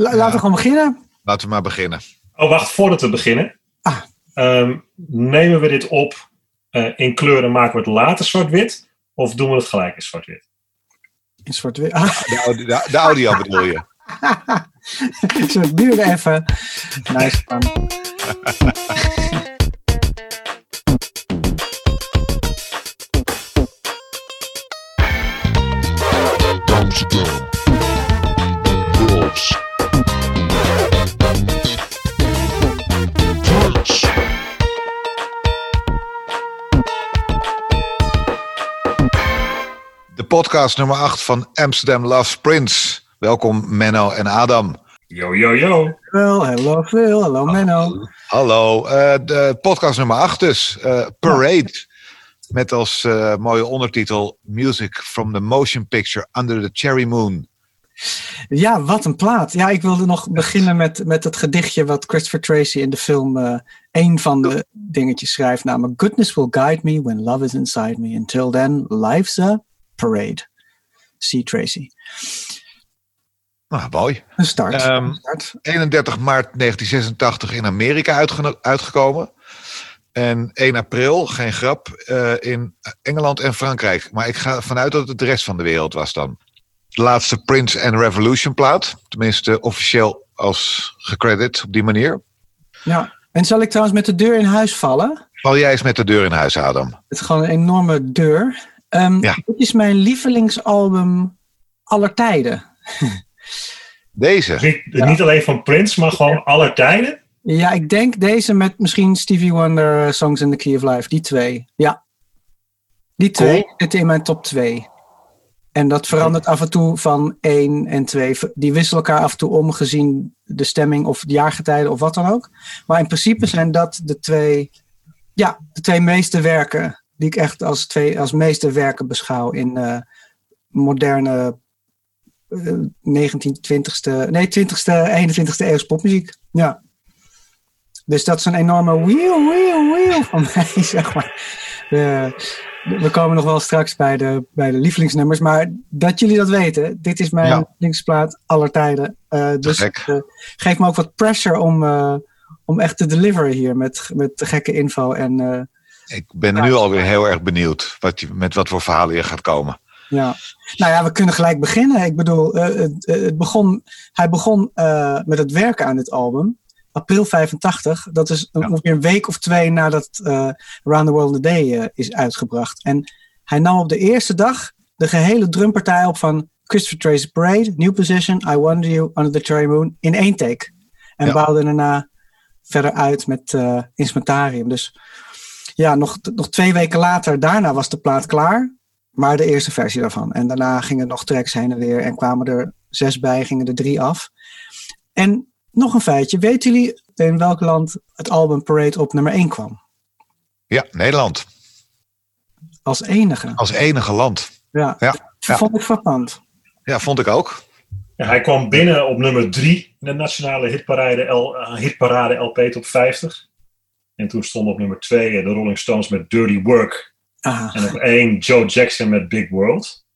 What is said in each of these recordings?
La- Laten we gewoon beginnen. Laten we maar beginnen. Oh, wacht, voordat we beginnen. Ah. Ehm, nemen we dit op eh, in kleur en maken we het later zwart-wit? Of doen we het gelijk in zwart-wit? In zwart-wit. Ah, De, audio- de, de audio bedoel je? zo, het duurde even. Nice man. Amsterdam. Podcast nummer 8 van Amsterdam Loves Prince. Welkom Menno en Adam. Yo, yo, yo. Phil, hello Phil, hallo Menno. Hallo, eh, de podcast nummer 8 dus. eh, Parade. Met als eh, mooie ondertitel Music from the Motion Picture Under the Cherry Moon. Ja, wat een plaat. Ja, ik wilde nog beginnen met, met het gedichtje wat Christopher Tracy in de film eh een van de dingetjes schrijft. Namelijk, goodness will guide me when love is inside me. Until then, life's a parade. C. Tracy. Nou, mooi. Een start. Ehm, Een start. 31 maart 1986 in Amerika uitgekomen. En 1 april, geen grap, eh, in Engeland en Frankrijk. Maar ik ga ervan uit dat het de rest van de wereld was dan. De laatste Prince and Revolution plaat. Tenminste, officieel als gecredit op die manier. Ja. En zal ik trouwens met de deur in huis vallen? Val jij eens met de deur in huis, Adam? Het is gewoon een enorme deur. Ehm, Ja. Dit is mijn lievelingsalbum aller tijden. Deze. Niet, niet alleen van Prince, maar gewoon aller tijden. Ja, ik denk deze met misschien Stevie Wonder, eh, Songs in the Key of Life. Die twee. Ja. Die twee Cool. zitten in mijn top twee. En dat verandert af en toe van één en twee. Die wisselen elkaar af en toe om, gezien de stemming of de jaargetijden of wat dan ook. Maar in principe zijn dat de twee, ja, de twee meeste werken die ik echt als, twee, als meeste werken beschouw in eh, moderne eh, 19e, 20e, nee, 20e, 21e eeuws popmuziek. Ja. Dus dat is een enorme wheel, wheel, wheel van mij, zeg maar. Eh, we komen nog wel straks bij de, bij de lievelingsnummers, maar dat jullie dat weten, dit is mijn Ja. lievelingsplaat aller tijden. Eh, dus eh, geef me ook wat pressure om, eh, om echt te deliveren hier met, met gekke info. En eh, Ik ben nu alweer heel erg benieuwd wat je, met wat voor verhalen je gaat komen. Ja, nou ja, we kunnen gelijk beginnen. Ik bedoel, eh, het, het begon, hij begon eh, met het werken aan dit album. April 85. Dat is Ja. ongeveer een week of twee nadat eh Around the World in a Day is uitgebracht. En hij nam op de eerste dag de gehele drumpartij op van Christopher Tracy Parade, New Position, I Wonder You, Under the Cherry Moon in één take. En Ja. bouwde daarna verder uit met instrumentarium. Dus ja, nog, nog twee weken later, daarna was de plaat klaar. Maar de eerste versie daarvan. En daarna gingen nog tracks heen en weer. En kwamen er zes bij, gingen er drie af. En nog een feitje. Weten jullie in welk land het album Parade op nummer 1 kwam? Ja, Nederland. Als enige. Als enige land. Ja. Ja, Dat ja. vond ik frappant. Ja, vond ik ook. Ja, hij kwam binnen op nummer 3 in de nationale hitparade, L, eh, hitparade LP Top 50. En toen stond op nummer 2 de Rolling Stones met Dirty Work. Ah, En op 1 Joe Jackson met Big World.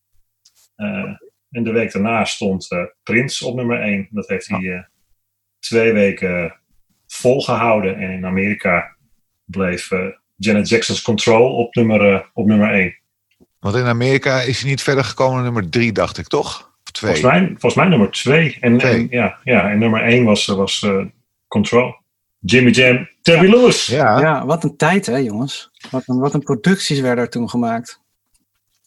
Eh, en de week daarna stond eh, Prince op nummer 1. Dat heeft hij eh, twee weken volgehouden. En in Amerika bleef eh, Janet Jackson's Control op nummer, eh, op nummer 1. Want in Amerika is hij niet verder gekomen naar nummer drie, dacht ik toch? Of twee? Volgens mij, volgens mij nummer 2. En, Twee. en, ja, ja, en nummer 1 was, was eh, Control. Jimmy Jam, Terry Lewis. Ja, ja, wat een tijd hè jongens. Wat een, wat een producties werden er toen gemaakt.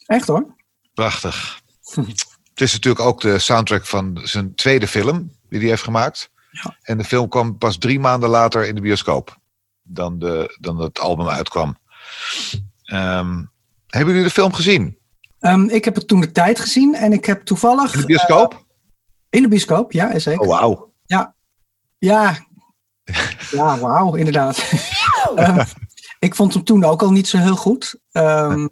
Echt hoor. prachtig. Het is natuurlijk ook de soundtrack van zijn tweede film die hij heeft gemaakt. Ja. En de film kwam pas drie maanden later in de bioscoop dan, de, dan het album uitkwam. Ehm, hebben jullie de film gezien? Ehm, ik heb het toen de tijd gezien. En ik heb toevallig... In de bioscoop? eh, in de bioscoop, ja is zeker. oh, wauw. Ja, ja wauw, inderdaad. Ehm, ik vond hem toen ook al niet zo heel goed. Ehm,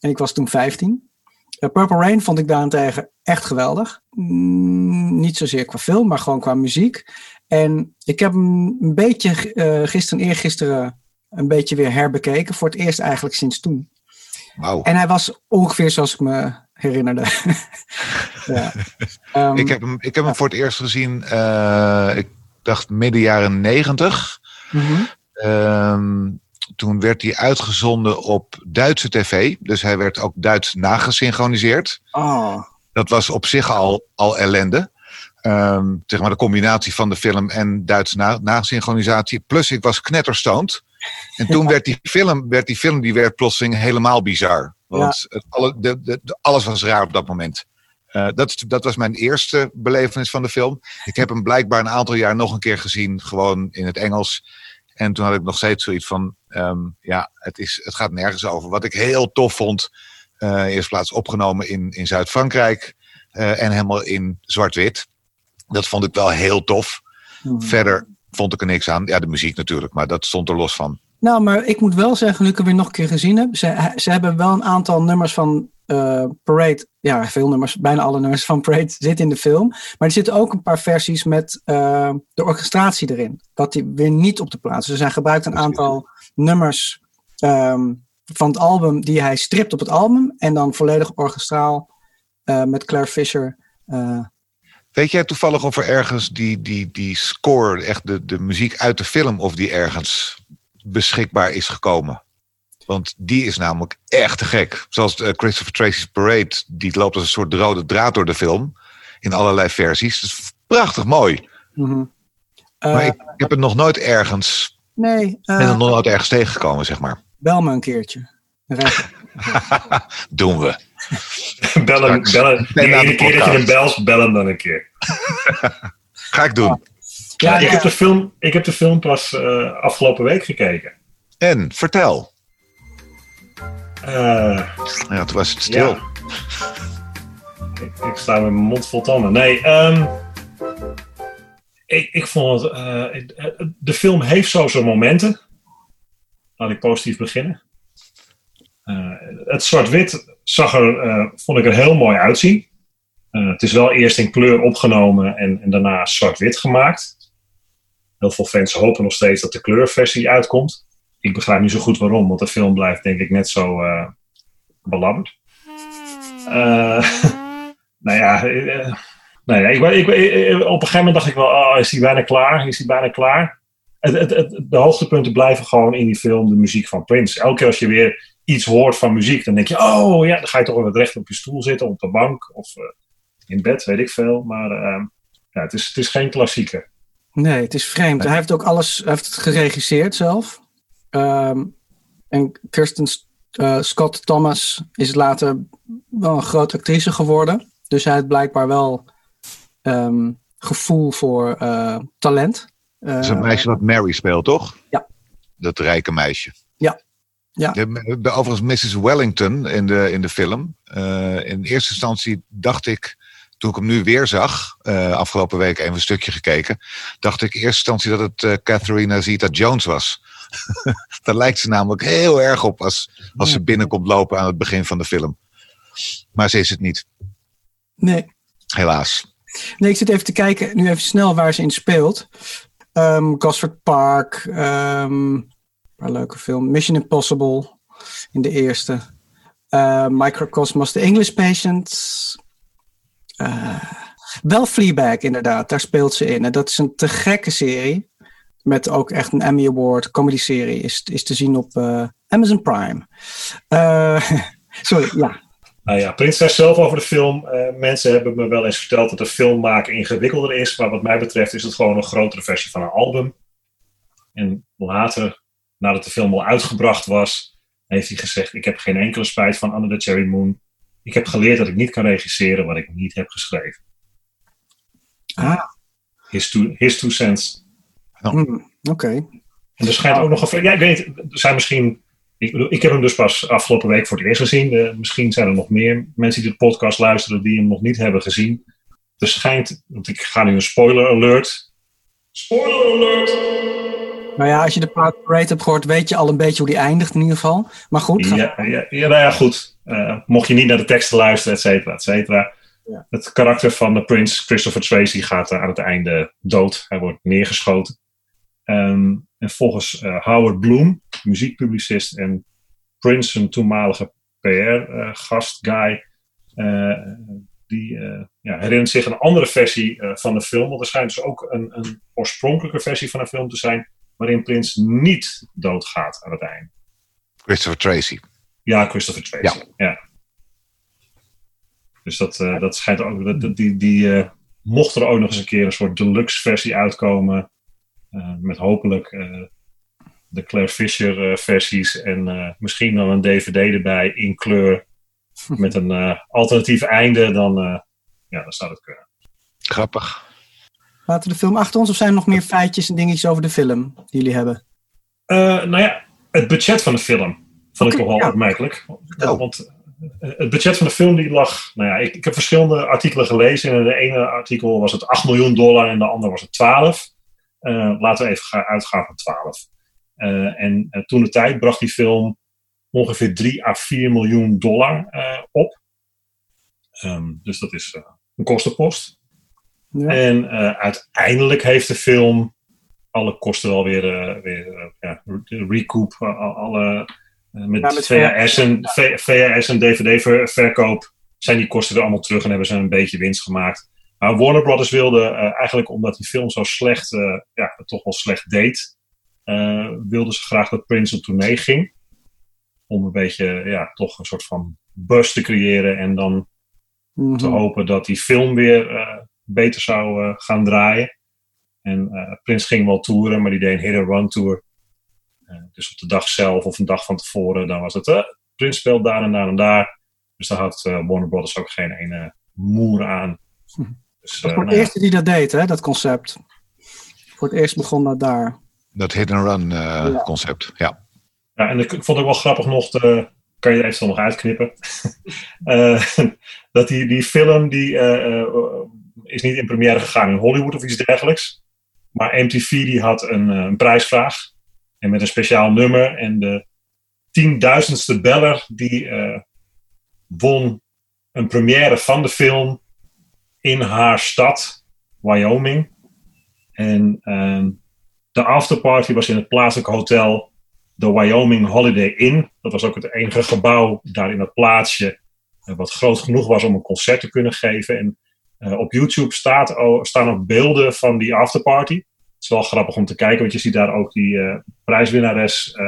en ik was toen 15. Eh, Purple Rain vond ik daarentegen echt geweldig. Mm, niet zozeer qua film, maar gewoon qua muziek. En ik heb hem een beetje eh gisteren, eergisteren, een beetje weer herbekeken. Voor het eerst eigenlijk sinds toen. Wauw. En hij was ongeveer zoals ik me herinnerde. ja. Ehm, Ik heb hem, ik heb hem voor het eerst gezien, eh, ik dacht midden jaren negentig. mhm. Ehm, toen werd hij uitgezonden op Duitse tv. Dus hij werd ook Duits nagesynchroniseerd. Oh, Dat was op zich al, al ellende. Zeg maar de combinatie van de film en Duits na, nasynchronisatie. Plus ik was knetterstoned. En toen werd die film, werd die film die werd plotseling helemaal bizar. Want het, alle, de, de- alles was raar op dat moment. Eh, dat, dat was mijn eerste belevenis van de film. Ik heb hem blijkbaar een aantal jaar nog een keer gezien, gewoon in het Engels. En toen had ik nog steeds zoiets van, ehm, ja, het, is, het gaat nergens over. Wat ik heel tof vond, eh in eerste plaats opgenomen in, in Zuid-Frankrijk eh, en helemaal in zwart-wit. Dat vond ik wel heel tof. Mhm. Verder vond ik er niks aan. Ja, de muziek natuurlijk, maar dat stond er los van. Nou, maar ik moet wel zeggen, nu ik hem weer nog een keer gezien heb. Ze, ze hebben wel een aantal nummers van eh, Parade. Ja, veel nummers, bijna alle nummers van Parade zitten in de film. Maar er zitten ook een paar versies met eh, de orchestratie erin. Wat die weer niet op de plaats. Dus hij gebruikt een aantal nummers ehm, van het album die hij stript op het album. En dan volledig orchestraal eh, met Claire Fisher. Weet jij toevallig of er ergens die, die, die score, echt de, de muziek uit de film, of die ergens beschikbaar is gekomen? Want die is namelijk echt te gek. Zoals eh, Christopher Tracy's Parade, die loopt als een soort rode draad door de film. In allerlei versies. Dat is prachtig mooi. mhm. Eh, Maar ik, ik heb het nog nooit ergens, nee, eh, ben er nog nooit ergens tegengekomen, zeg maar. bel me een keertje. Ik- Doen we. bel hem, Straks. bel hem. Ben Die aan de ene keer dat je hem belt, bel hem dan een keer. Ga ik doen. Ja, ik, ja. Heb de film, ik heb de film pas eh, afgelopen week gekeken. En, vertel. Eh, Ja, toen was het stil. Ja. Ik, ik sta met mijn mond vol tanden. Nee, ehm, ik, ik vond het. eh, de film heeft zo zijn momenten. Laat ik positief beginnen. Eh, het zwart-wit zag er, eh, vond ik er heel mooi uitzien. Eh, het is wel eerst in kleur opgenomen en, en daarna zwart-wit gemaakt. Heel veel fans hopen nog steeds dat de kleurversie uitkomt. Ik begrijp niet zo goed waarom, want de film blijft denk ik net zo eh, belabberd. Eh, nou ja, nou ja ik, ik, ik- op een gegeven moment dacht ik wel, oh, is hij bijna klaar? Is hij bijna klaar? Het, het, het- de hoogtepunten blijven gewoon in die film de muziek van Prince. Elke keer als je weer iets hoort van muziek, dan denk je, oh ja, dan ga je toch weer recht op je stoel zitten, op de bank of in bed, weet ik veel. Maar eh, ja, het, is, het is geen klassieker. Nee, het is vreemd. Hij heeft ook alles hij heeft het geregisseerd zelf. Ehm, en Kirsten eh, Scott Thomas is later wel een grote actrice geworden. Dus hij heeft blijkbaar wel ehm, gevoel voor eh, talent. Dat is een Eh, meisje wat Mary speelt, toch? Ja. Dat rijke meisje. Ja. Ja. De, de- overigens Mrs. Wellington in de, in de film. in eerste instantie dacht ik, toen ik hem nu weer zag, afgelopen week even een stukje gekeken, dacht ik in eerste instantie dat het eh, Catherine Zeta-Jones was. Daar lijkt ze namelijk heel erg op als, als ze binnenkomt lopen aan het begin van de film. Maar ze is het niet, nee, helaas. nee, ik zit even te kijken, nu even snel waar ze in speelt. Ehm Gosford Park, ehm, een leuke film. Mission Impossible in de eerste. Eh, Microcosmos, The English Patient. Eh, wel Fleabag, inderdaad. Daar speelt ze in. En dat is een te gekke serie. Met ook echt een Emmy Award. Comedy serie is, is te zien op eh, Amazon Prime. Eh, sorry, ja. Nou ja, Prins zei zelf over de film. eh, mensen hebben me wel eens verteld dat de film maken ingewikkelder is. Maar wat mij betreft is het gewoon een grotere versie van een album. En later, nadat de film al uitgebracht was, heeft hij gezegd: Ik heb geen enkele spijt van Under the Cherry Moon. Ik heb geleerd dat ik niet kan regisseren wat ik niet heb geschreven. Ah, His two, his two cents. Hmm, oké. En er schijnt ook nog een. Ja, ik weet, er zijn misschien. Ik, bedoel, ik heb hem dus pas afgelopen week voor het eerst gezien. Eh, misschien zijn er nog meer mensen die de podcast luisteren die hem nog niet hebben gezien. Er schijnt. Want ik ga nu een spoiler alert. Spoiler alert! Nou ja, als je de parade hebt gehoord, weet je al een beetje hoe die eindigt in ieder geval. Maar goed, ga- Ja, ja, ja, nou ja, goed. Eh, mocht je niet naar de teksten luisteren, et cetera, et cetera. Ja. Het karakter van de prins, Christopher Tracy, gaat eh, aan het einde dood. Hij wordt neergeschoten. Ehm, en volgens eh, Howard Bloom, muziekpublicist en Prince, een toenmalige PR-gast, guy, Eh, die eh, ja, herinnert zich een andere versie eh, van de film. Want er schijnt dus ook een, een oorspronkelijke versie van een film te zijn. waarin Prins niet doodgaat aan het einde. Christopher Tracy. Ja, Christopher Tracy. Ja. Dus dat, eh, dat schijnt ook. Dat, die, die, eh, mocht er ook nog eens een keer een soort deluxe versie uitkomen. Eh, met hopelijk eh, de Claire Fisher eh, versies. En eh, misschien dan een DVD erbij in kleur. Met een eh, alternatief einde. Dan, eh, ja, dan zou dat kunnen. Grappig. Laten we de film achter ons of zijn er nog meer feitjes en dingetjes over de film die jullie hebben? Eh, nou ja, het budget van de film vond ik Oké, toch wel ja. opmerkelijk. Oh. Want het budget van de film die lag... Nou ja, ik, ik heb verschillende artikelen gelezen. En in de ene artikel was het 8 miljoen dollar en de andere was het 12. Eh, laten we even gaan uitgaan van 12. Eh, en eh, toen de tijd bracht die film ongeveer 3 à 4 miljoen dollar op. Ehm, dus dat is een kostenpost. Ja. En uiteindelijk heeft de film alle kosten wel weer, weer ja, re- recoup. al- alle, met, Ja, met VHS, en, VHS en DVD-verkoop zijn die kosten weer allemaal terug en hebben ze een beetje winst gemaakt. Maar Warner Brothers wilde eh, eigenlijk, omdat die film zo slecht, eh, ja, het toch wel slecht deed, eh wilden ze graag dat Prince op tournee ging. Om een beetje, ja, toch een soort van buzz te creëren en dan Mhm. te hopen dat die film weer beter zou gaan draaien. En eh Prins ging wel toeren, maar die deed een hit-and-run tour. Eh, dus op de dag zelf of een dag van tevoren, dan was het Prins speelt daar en daar en daar. Dus daar had Warner Brothers ook geen ene moer aan. Dus, Dat eh, was nou eerste die dat deed, hè, dat concept. Voor het eerst begon dat daar. Dat hit-and-run eh, Ja. concept. Ja. Ja, en ik ik vond het wel grappig nog, de, kan je even nog uitknippen, Eh, dat die, die film die, eh, eh, is niet in première gegaan in Hollywood of iets dergelijks. Maar MTV die had een, eh, een prijsvraag en met een speciaal nummer. En de tienduizendste beller die eh, won een première van de film in haar stad, Wyoming. En ehm, de afterparty was in het plaatselijke hotel de Wyoming Holiday Inn. Dat was ook het enige gebouw daar in het plaatsje eh, wat groot genoeg was om een concert te kunnen geven. En eh, op YouTube staat, staan ook beelden van die afterparty. Het is wel grappig om te kijken, want je ziet daar ook die eh, prijswinnares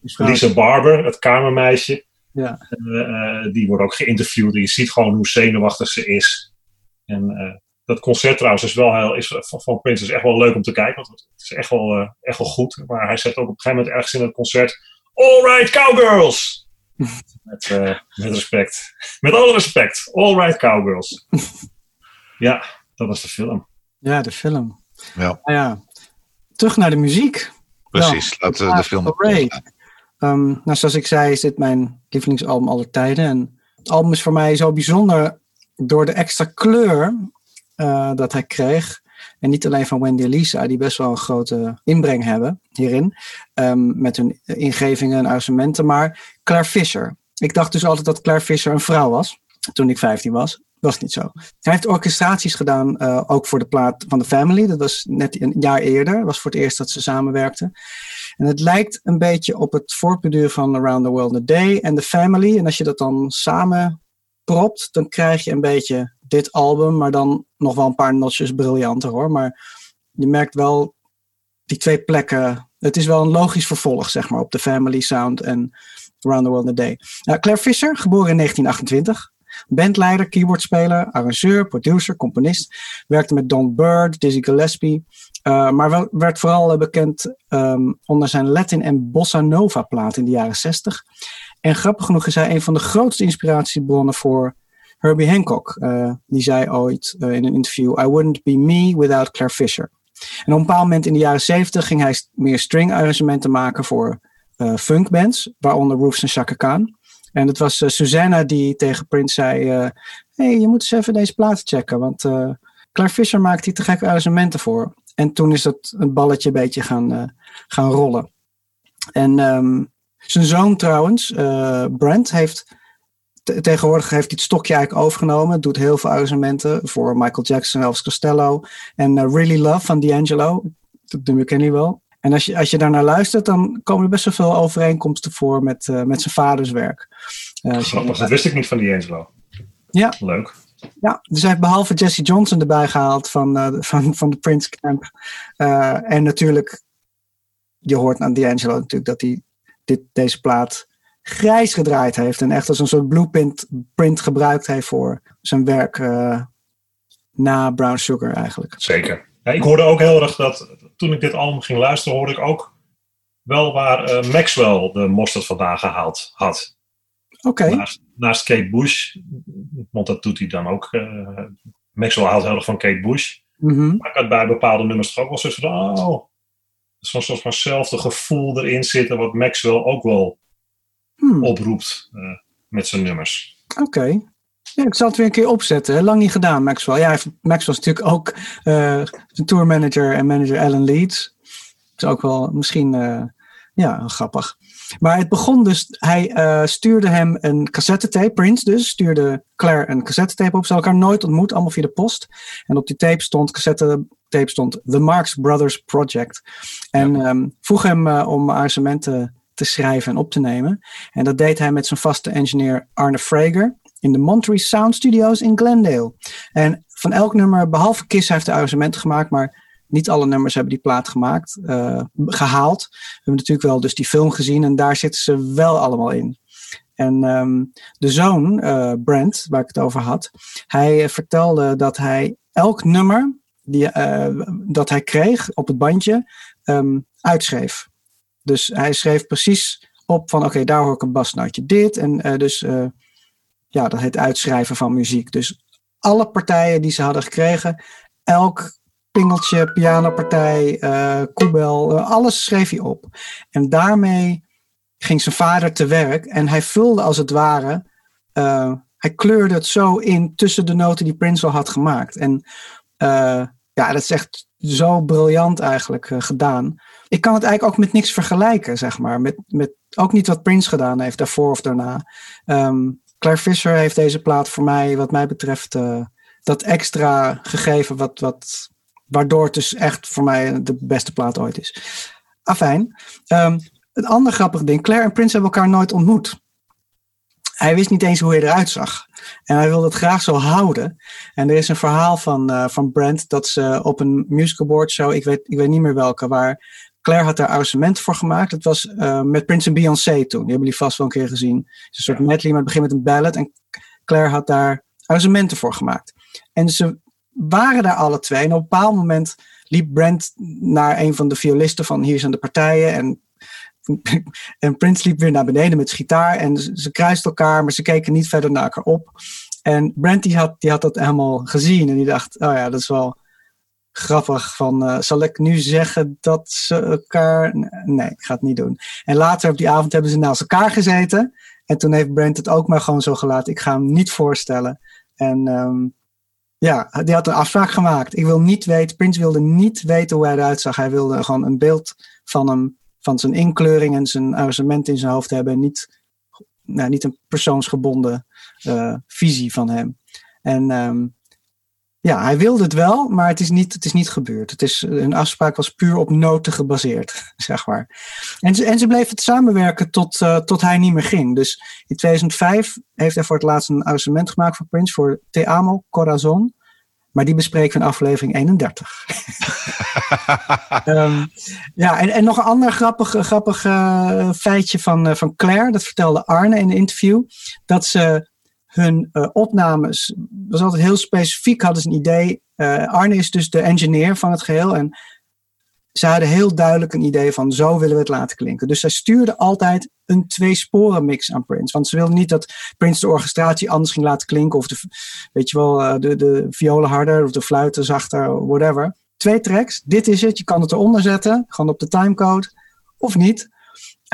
Lisa Barber, het kamermeisje. Ja. Die wordt ook geïnterviewd en je ziet gewoon hoe zenuwachtig ze is. En eh, dat concert trouwens is wel heel, is, van, van Prince is echt wel leuk om te kijken. Want het is echt wel, eh, echt wel goed. Maar hij zegt ook op een gegeven moment ergens in het concert... All right, cowgirls! met, eh, met respect. Met alle respect. All right, cowgirls. ja, dat was de film. Ja, de film. Ja. Nou ja. Terug naar de muziek. Precies. Laten we de film. Ehm, nou, zoals ik zei, is dit mijn lievelingsalbum aller tijden. En het album is voor mij zo bijzonder door de extra kleur eh, dat hij kreeg. En niet alleen van Wendy en Lisa, die best wel een grote inbreng hebben hierin. ehm, met hun ingevingen en arrangementen. Maar Claire Fisher. Ik dacht dus altijd dat Claire Fisher een vrouw was. Toen ik 15 was. Was niet zo. Hij heeft orchestraties gedaan, eh, ook voor de plaat van The Family. Dat was net een jaar eerder. Dat was voor het eerst dat ze samenwerkten. En het lijkt een beetje op het voortbeduren van Around the World in a Day en The Family. En als je dat dan samen propt, dan krijg je een beetje dit album, maar dan nog wel een paar notches briljanter hoor. Maar je merkt wel die twee plekken. Het is wel een logisch vervolg, zeg maar, op The Family Sound en Around the World in a Day. Nou, Claire Fisher, geboren in 1928. Bandleider, keyboardspeler, arrangeur, producer, componist. Werkte met Don Byrd, Dizzy Gillespie. Uh, maar werd vooral bekend um, onder zijn Latin en Bossa Nova plaat in de jaren 60. En grappig genoeg is hij een van de grootste inspiratiebronnen voor Herbie Hancock. Uh, die zei ooit in een interview: I wouldn't be me without Claire Fisher. En op een bepaald moment in de jaren 70 ging hij meer string arrangementen maken voor uh, funkbands, waaronder Roofs en Chaka Khan. En het was Susanna die tegen Prince zei: hey, je moet eens even deze plaat checken, want Claire Fisher maakt hier te gekke arrangementen voor. En toen is dat een balletje een beetje gaan, gaan rollen. En um, zijn zoon trouwens, uh, Brent, heeft te tegenwoordig heeft hij het stokje eigenlijk overgenomen. Doet heel veel arrangementen voor Michael Jackson, Elvis Costello. En uh, Really Love van D'Angelo. Dat nummer ken je wel. En als je, als je daarnaar luistert, dan komen er best wel veel overeenkomsten voor met, uh, met zijn vaders werk. Grappig, dat wist ik niet van D'Angelo. Ja. Leuk. Ja, dus hij heeft behalve Jesse Johnson erbij gehaald van, eh, van, van de Prince Camp. Eh, en natuurlijk, je hoort aan D'Angelo natuurlijk dat hij dit, deze plaat grijs gedraaid heeft. En echt als een soort blueprint print gebruikt heeft voor zijn werk eh, na Brown Sugar eigenlijk. Zeker. Ja, ik hoorde ook heel erg dat toen ik dit album ging luisteren, hoorde ik ook wel waar eh, Maxwell de mosterd vandaan gehaald had. Oké, Naast, naast Kate Bush, want dat doet hij dan ook. eh, Maxwell haalt heel erg van Kate Bush. Mhm. Maar ik had bij bepaalde nummers toch ook wel zoiets van, oh, zo'n soort vanzelfde gevoel erin zitten, wat Maxwell ook wel Hmm, oproept eh, met zijn nummers. Oké. Ja, ik zal het weer een keer opzetten. Lang niet gedaan, Maxwell. Ja, Maxwell is natuurlijk ook zijn tourmanager en manager Alan Leeds. Dat is ook wel misschien eh, ja, grappig. Maar het begon dus, hij stuurde hem een cassettetape, Prince dus, stuurde Claire een cassettetape op. Ze hadden elkaar nooit ontmoet, allemaal via de post. En op die tape stond, stond The Marx Brothers Project. En ehm, vroeg hem eh, om arrangementen te schrijven en op te nemen. En dat deed hij met zijn vaste engineer Arne Frager in de Monterey Sound Studios in Glendale. En van elk nummer, behalve Kiss, heeft hij arrangementen gemaakt, maar niet alle nummers hebben die plaat gemaakt, eh, gehaald. We hebben natuurlijk wel dus die film gezien en daar zitten ze wel allemaal in. En ehm, de zoon, eh, Brent, waar ik het over had, hij vertelde dat hij elk nummer die, eh, dat hij kreeg op het bandje ehm, uitschreef. Dus hij schreef precies op van oké, daar hoor ik een basnootje dit. En eh, dus eh, ja, dat heet uitschrijven van muziek. Dus alle partijen die ze hadden gekregen, elk pingeltje, pianopartij, eh koebel, alles schreef hij op. En daarmee ging zijn vader te werk en hij vulde als het ware, hij kleurde het zo in tussen de noten die Prince al had gemaakt. En eh, ja, dat is echt zo briljant eigenlijk eh, gedaan. Ik kan het eigenlijk ook met niks vergelijken, zeg maar. Met, met ook niet wat Prince gedaan heeft, daarvoor of daarna. Ehm, Claire Fisher heeft deze plaat voor mij, wat mij betreft, eh, dat extra gegeven, wat, wat, waardoor het dus echt voor mij de beste plaat ooit is. Afijn. Ehm het andere grappige ding, Claire en Prince hebben elkaar nooit ontmoet. Hij wist niet eens hoe hij eruit zag. En hij wilde het graag zo houden. En er is een verhaal van, eh, van Brent dat ze op een musical board show, ik weet, ik weet niet meer welke, waar Claire had daar arrangement voor gemaakt. Het was eh, met Prince en Beyoncé toen. Die hebben jullie vast wel een keer gezien. Het is een soort medley, maar het begint met een ballad. En Claire had daar arrangementen voor gemaakt. En ze waren daar alle twee. En op een bepaald moment liep Brent naar een van de violisten van hier zijn de partijen. En, en Prince liep weer naar beneden met gitaar. En ze, kruisten elkaar, maar ze keken niet verder naar elkaar op. En Brent had, die had dat helemaal gezien. En die dacht, oh ja, dat is wel grappig. Van, eh, zal ik nu zeggen dat ze elkaar... Nee, ik ga het niet doen. En later op die avond hebben ze naast elkaar gezeten. En toen heeft Brent het ook maar gewoon zo gelaten. Ik ga hem niet voorstellen. En ehm, ja, die had een afspraak gemaakt. Ik wil niet weten, Prince wilde niet weten hoe hij eruit zag. Hij wilde gewoon een beeld van hem, van zijn inkleuring en zijn arrangement in zijn hoofd hebben. En niet, nou, niet een persoonsgebonden uh, visie van hem. En um, ja, hij wilde het wel, maar het is niet, het is niet gebeurd. Het is, een afspraak was puur op noten gebaseerd, zeg maar. En ze, en ze bleven het samenwerken tot, uh, tot hij niet meer ging. Dus in 2005 heeft hij voor het laatst een arrangement gemaakt voor Prince voor Te Amo Corazon. Maar die bespreken we in aflevering 31. um, ja, en, en nog een ander grappig, grappig uh, feitje van, uh, van Claire. Dat vertelde Arne in een interview. Dat ze hun uh, opnames, was altijd heel specifiek, hadden ze een idee. Arne is dus de engineer van het geheel. En ze hadden heel duidelijk een idee van zo willen we het laten klinken. Dus zij stuurde altijd een twee-sporen mix aan Prince. Want ze wilden niet dat Prince de orchestratie anders ging laten klinken. Of de, weet je wel, uh, de, de violen harder of de fluiten zachter, whatever. Twee tracks, dit is het. Je kan het eronder zetten, gewoon op de timecode. Of niet.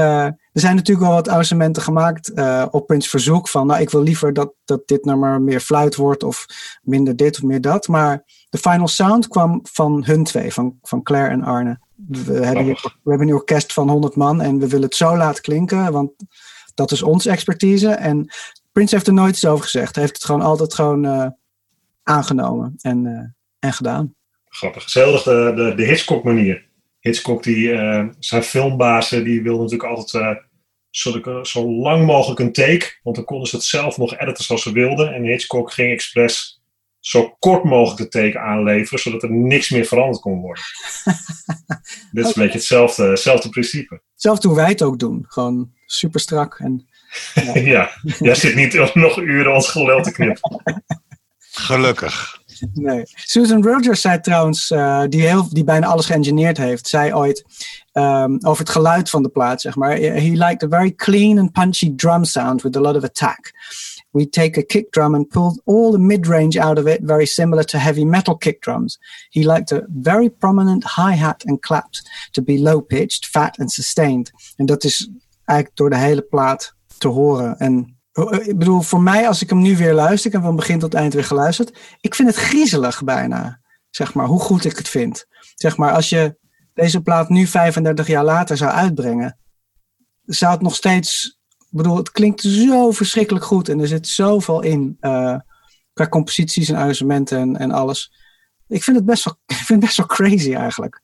Uh, er zijn natuurlijk wel wat arrangementen gemaakt uh, op Prince verzoek. Van nou, ik wil liever dat, dat dit nummer meer fluit wordt of minder dit of meer dat. Maar de final sound kwam van hun twee, van, van Claire en Arne. We hebben, hier, we hebben een orkest van 100 man en we willen het zo laten klinken, want dat is onze expertise. En Prince heeft er nooit iets over gezegd. Hij heeft het gewoon altijd gewoon uh, aangenomen en, en gedaan. Grappig. Hetzelfde de, de, de Hitchcock manier. Hitchcock, die, uh, zijn filmbazen, die wil natuurlijk altijd uh, zodat ik er zo lang mogelijk een take, want dan konden ze het zelf nog editen zoals ze wilden. En Hitchcock ging expres zo kort mogelijk de take aanleveren, zodat er niks meer veranderd kon worden. Dit is een beetje hetzelfde, hetzelfde principe. Zelfs hoe wij het ook doen. Gewoon super strak. En, ja, jij zit niet nog uren ons gelul te knippen. Gelukkig. Nee. Susan Rogers zei trouwens, uh, die, heel, die bijna alles geëngineerd heeft, zei ooit um, over het geluid van de plaat, zeg maar. He liked a very clean and punchy drum sound with a lot of attack. We take a kick drum and pull all the mid range out of it, very similar to heavy metal kick drums. He liked a very prominent hi hat and claps to be low pitched, fat and sustained. En dat is eigenlijk door de hele plaat te horen. En ik bedoel, voor mij, als ik hem nu weer luister, ik heb van begin tot eind weer geluisterd, ik vind het griezelig bijna, zeg maar, hoe goed ik het vind. Zeg maar, als je deze plaat nu 35 jaar later zou uitbrengen, zou het nog steeds ik bedoel, het klinkt zo verschrikkelijk goed en er zit zoveel in uh, qua composities en arrangementen en, en alles. Ik vind het best wel, ik vind het best wel crazy eigenlijk.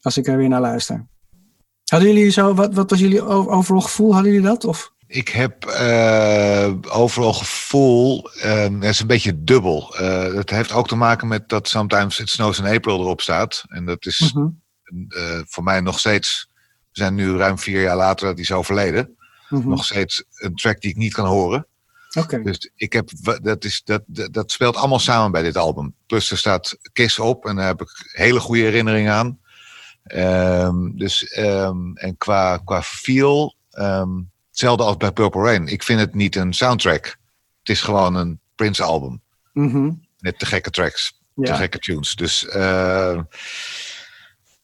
Als ik er weer naar luister. Hadden jullie zo, wat, wat was jullie overal gevoel? Hadden jullie dat? Of? Ik heb uh, overal gevoel, uh, het is een beetje dubbel. Uh, het heeft ook te maken met dat Sometimes It Snows in April erop staat. En dat is mm -hmm. voor mij nog steeds, we zijn nu ruim vier jaar later dat hij is overleden mm nog steeds een track die ik niet kan horen. Okay. Dus ik heb, dat, is, dat, dat, speelt allemaal samen bij dit album. Plus er staat Kiss op en daar heb ik hele goede herinneringen aan. Um, dus, um, en qua, qua feel, um, hetzelfde als bij Purple Rain. Ik vind het niet een soundtrack. Het is gewoon een Prince album. Mm -hmm. Met te gekke tracks, ja. te gekke tunes. Dus uh,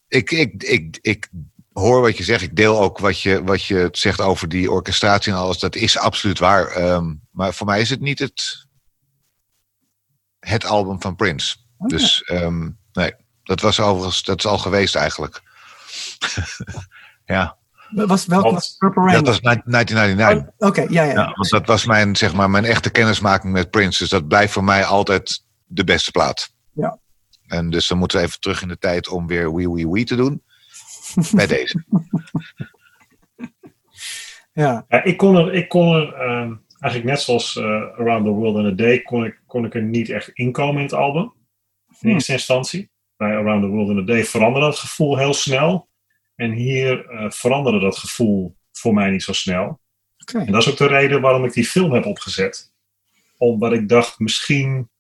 ik, ik, ik, ik hoor wat je zegt. Ik deel ook wat je, wat je zegt over die orchestratie en alles. Dat is absoluut waar. Um, maar voor mij is het niet het, het album van Prince. Dus um, nee, dat was overigens, dat is al geweest eigenlijk. ja. Was, welk was Purple Rain? Dat was 1999. Oh, Oké, okay, ja, ja. ja want dat was mijn, zeg maar, mijn echte kennismaking met Prince. Dus dat blijft voor mij altijd de beste plaat. Ja. En dus dan moeten we even terug in de tijd om weer Wee Wee Wee te doen bij deze. ja. ja. ik kon er, ik kon er uh, eigenlijk net zoals uh, Around the World in a Day, kon ik, kon ik er niet echt inkomen in het album. In hmm. eerste instantie. Bij Around the World in a Day veranderde het gevoel heel snel. En hier uh, veranderde dat gevoel voor mij niet zo snel. Okay. En dat is ook de reden waarom ik die film heb opgezet. Omdat ik dacht, misschien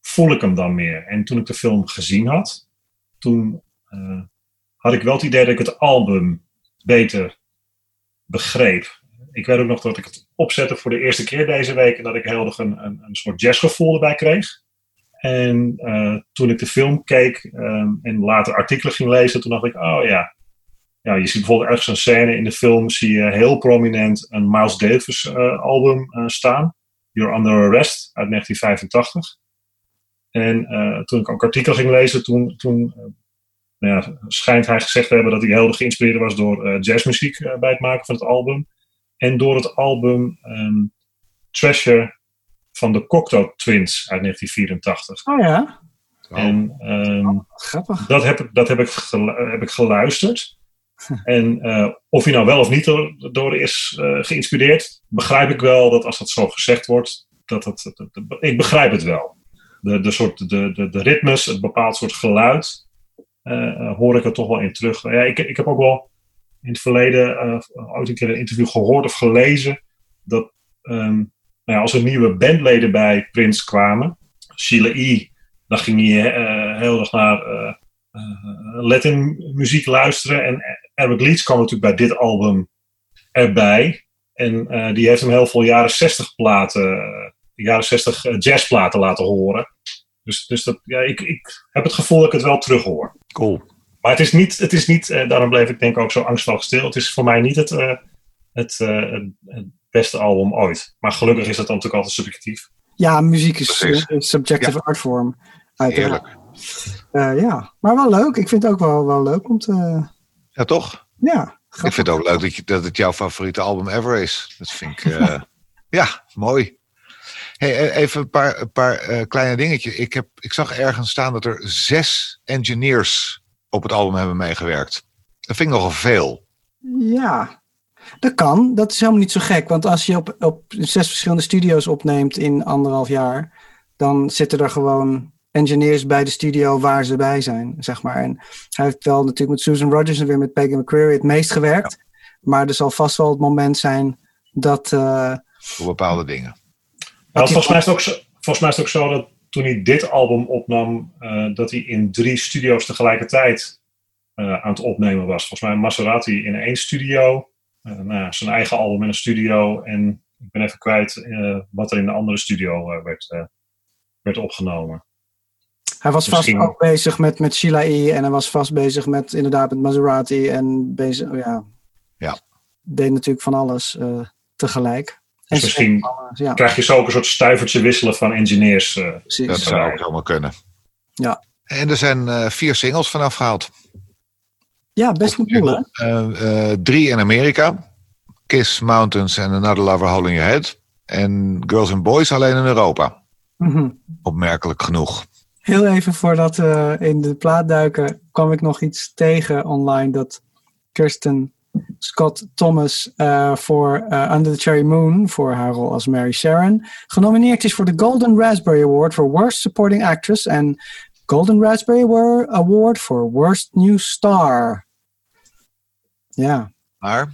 voel ik hem dan meer. En toen ik de film gezien had, toen uh, had ik wel het idee dat ik het album beter begreep. Ik weet ook nog dat ik het opzette voor de eerste keer deze week en dat ik heel erg een, een, een soort jazzgevoel erbij kreeg. En uh, toen ik de film keek um, en later artikelen ging lezen, toen dacht ik, oh ja. Ja, je ziet bijvoorbeeld ergens een scène in de film, zie je heel prominent een Miles Davis uh, album uh, staan. You're Under Arrest uit 1985. En toen ik ook artikelen ging lezen, toen, toen nou ja, schijnt hij gezegd te hebben dat hij heel erg geïnspireerd was door uh, jazzmuziek uh, bij het maken van het album. En door het album um, Treasure van de Cocteau Twins uit 1984. Oh ja? En um, Grappig. Dat, heb, dat heb, ik heb ik geluisterd. En uh, of hij nou wel of niet door, door is geïnspireerd, begrijp ik wel dat als dat zo gezegd wordt, dat dat, dat, ik begrijp het wel. De, de, soort, de, de, de ritmes, het bepaald soort geluid, uh, hoor ik er toch wel in terug. Ja, ik, ik heb ook wel in het verleden ooit een keer een interview gehoord of gelezen dat um, nou ja, als er nieuwe bandleden bij Prince kwamen, Sheila E., dan ging hij heel erg naar Latin muziek luisteren. En Eric Leeds kwam natuurlijk bij dit album erbij. En die heeft hem heel veel jaren 60 platen, jaren 60 jazzplaten laten horen. Dus, dus dat, ja, ik, ik heb het gevoel dat ik het wel terug hoor. Cool. Maar het is niet, het is niet uh, daarom bleef ik denk ik ook zo angstvallig stil. Het is voor mij niet het, uh, het, uh, het, beste album ooit. Maar gelukkig is dat dan natuurlijk altijd subjectief. Ja, muziek is een subjective ja. artform. Uiteraard. ja, maar wel leuk. Ik vind het ook wel, wel leuk om te... Ja, toch? Ja. Grappig. Ik vind het ook leuk dat, je, dat het jouw favoriete album ever is. Dat vind ik... ja, mooi. Hey, e-, even een paar, een paar uh, kleine dingetjes. Ik, heb, ik zag ergens staan dat er zes engineers op het album hebben meegewerkt. Dat vind ik nogal veel. Ja. Dat kan, dat is helemaal niet zo gek. Want als je op, op zes verschillende studio's opneemt in anderhalf jaar, dan zitten er gewoon engineers bij de studio waar ze bij zijn, zeg maar. En hij heeft wel natuurlijk met Susan Rogers en weer met Peggy McCreary het meest gewerkt. Maar er zal vast wel het moment zijn dat... eh, Voor bepaalde dingen. Nou, volgens, mij is het ook zo, volgens mij is het ook zo dat toen hij dit album opnam, eh, dat hij in drie studio's tegelijkertijd eh, aan het opnemen was. Volgens mij Maserati in één studio, nou, zijn eigen album in een studio en ik ben even kwijt eh, wat er in de andere studio werd, werd opgenomen. Hij was vast Misschien- ook bezig met, met Sheila E. En hij was vast bezig met inderdaad met Maserati. En bezig, ja. Ja. Deed natuurlijk van alles eh, tegelijk. Dus En misschien alles, ja, krijg je zo ook een soort stuivertje wisselen van engineers. eh. Dat zou ook helemaal kunnen. Ja. En er zijn eh, vier singles vanaf gehaald. Ja, best een boel, hè? Eh, eh, drie in Amerika. Kiss, Mountains en Another Lover Holding Your Head. En Girls and Boys alleen in Europa. Mhm. Opmerkelijk genoeg. Heel even voordat we in de plaat duiken, kwam ik nog iets tegen online dat Kirsten Scott Thomas eh, voor eh, Under the Cherry Moon, voor haar rol als Mary Sharon, genomineerd is voor de Golden Raspberry Award for Worst Supporting Actress en Golden Raspberry Wa- Award for Worst New Star. Ja, Maar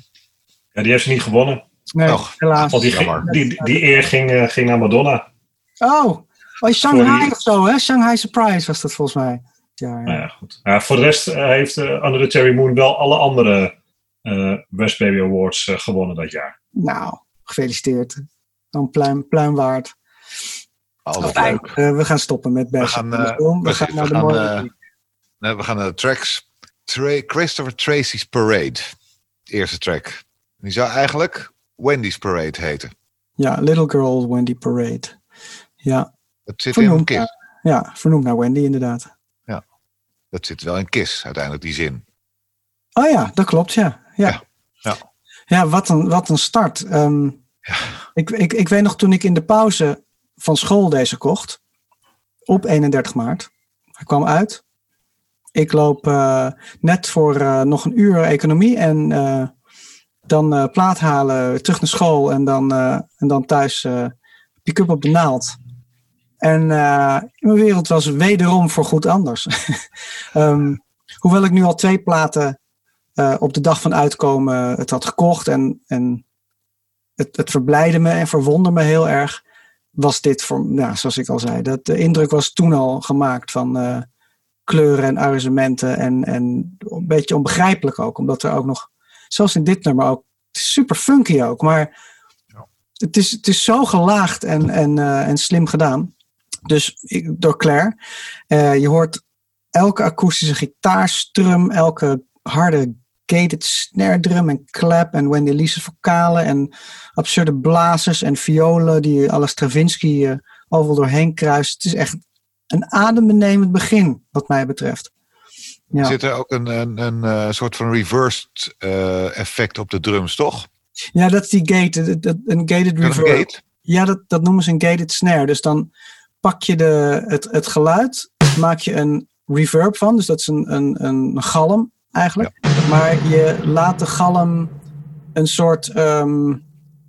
Ja, die heeft ze niet gewonnen. nee, Och, helaas. Want die, die eer ging, eh, ging naar Madonna. Oh, oh, Shanghai of zo, hè? Shanghai Surprise was dat volgens mij. Ja, ja. Nou ja, goed. Ja, voor de rest eh, heeft eh, Under the Cherry Moon wel alle andere eh Raspberry Awards eh, gewonnen dat jaar. Nou, gefeliciteerd. Dan pluim, pluim waard. altijd Fijn. leuk. Eh, we gaan stoppen met best. gaan, eh, we gaan naar we de gaan, mooie. Nee, we gaan naar de tracks. Tra- Christopher Tracy's Parade. De eerste track. Die zou eigenlijk Wendy's Parade heten. Ja, Little Girl Wendy Parade. Ja, Dat zit in vernoemd, Kiss. naar- ja, vernoemd naar Wendy inderdaad. Dat zit wel in Kiss, uiteindelijk, die zin. Oh ja, dat klopt, ja. Ja, Ja, ja. Ja, wat, een, wat een start. Ehm, ik, ik, ik weet nog toen ik in de pauze van school deze kocht. Op 31 maart. Hij kwam uit. Ik loop eh, net voor eh, nog een uur economie. En eh, dan plaat halen, terug naar school. En dan, en dan thuis pick-up op de naald. En eh, mijn wereld was wederom voor goed anders. Ehm, hoewel ik nu al twee platen eh, op de dag van uitkomen het had gekocht. En, en het, het verblijdde me en verwonderde me heel erg. Was dit voor, nou, zoals ik al zei, dat de indruk was toen al gemaakt van eh, kleuren en arrangementen. En, en een beetje onbegrijpelijk ook, omdat er ook nog, zoals in dit nummer ook, super funky ook. Maar het, is, het is zo gelaagd en, en, en slim gedaan. Dus ik, door Claire. Eh, je hoort elke akoestische gitaarstrum, elke harde gated snare drum en clap en Wendy Lisa's vocalen en absurde blazers en violen die alle Stravinsky eh, overal doorheen kruist. Het is echt een adembenemend begin, wat mij betreft. Ja, Zit er ook een, een, een eh, soort van reversed effect op de drums, toch? ja dat is die gated, een gated reverb. Ja, dat, dat noemen ze een gated snare. Dus dan pak je de, het, het geluid, maak je een reverb van. Dus dat is een, een, een galm eigenlijk. Maar je laat de galm een soort, ehm,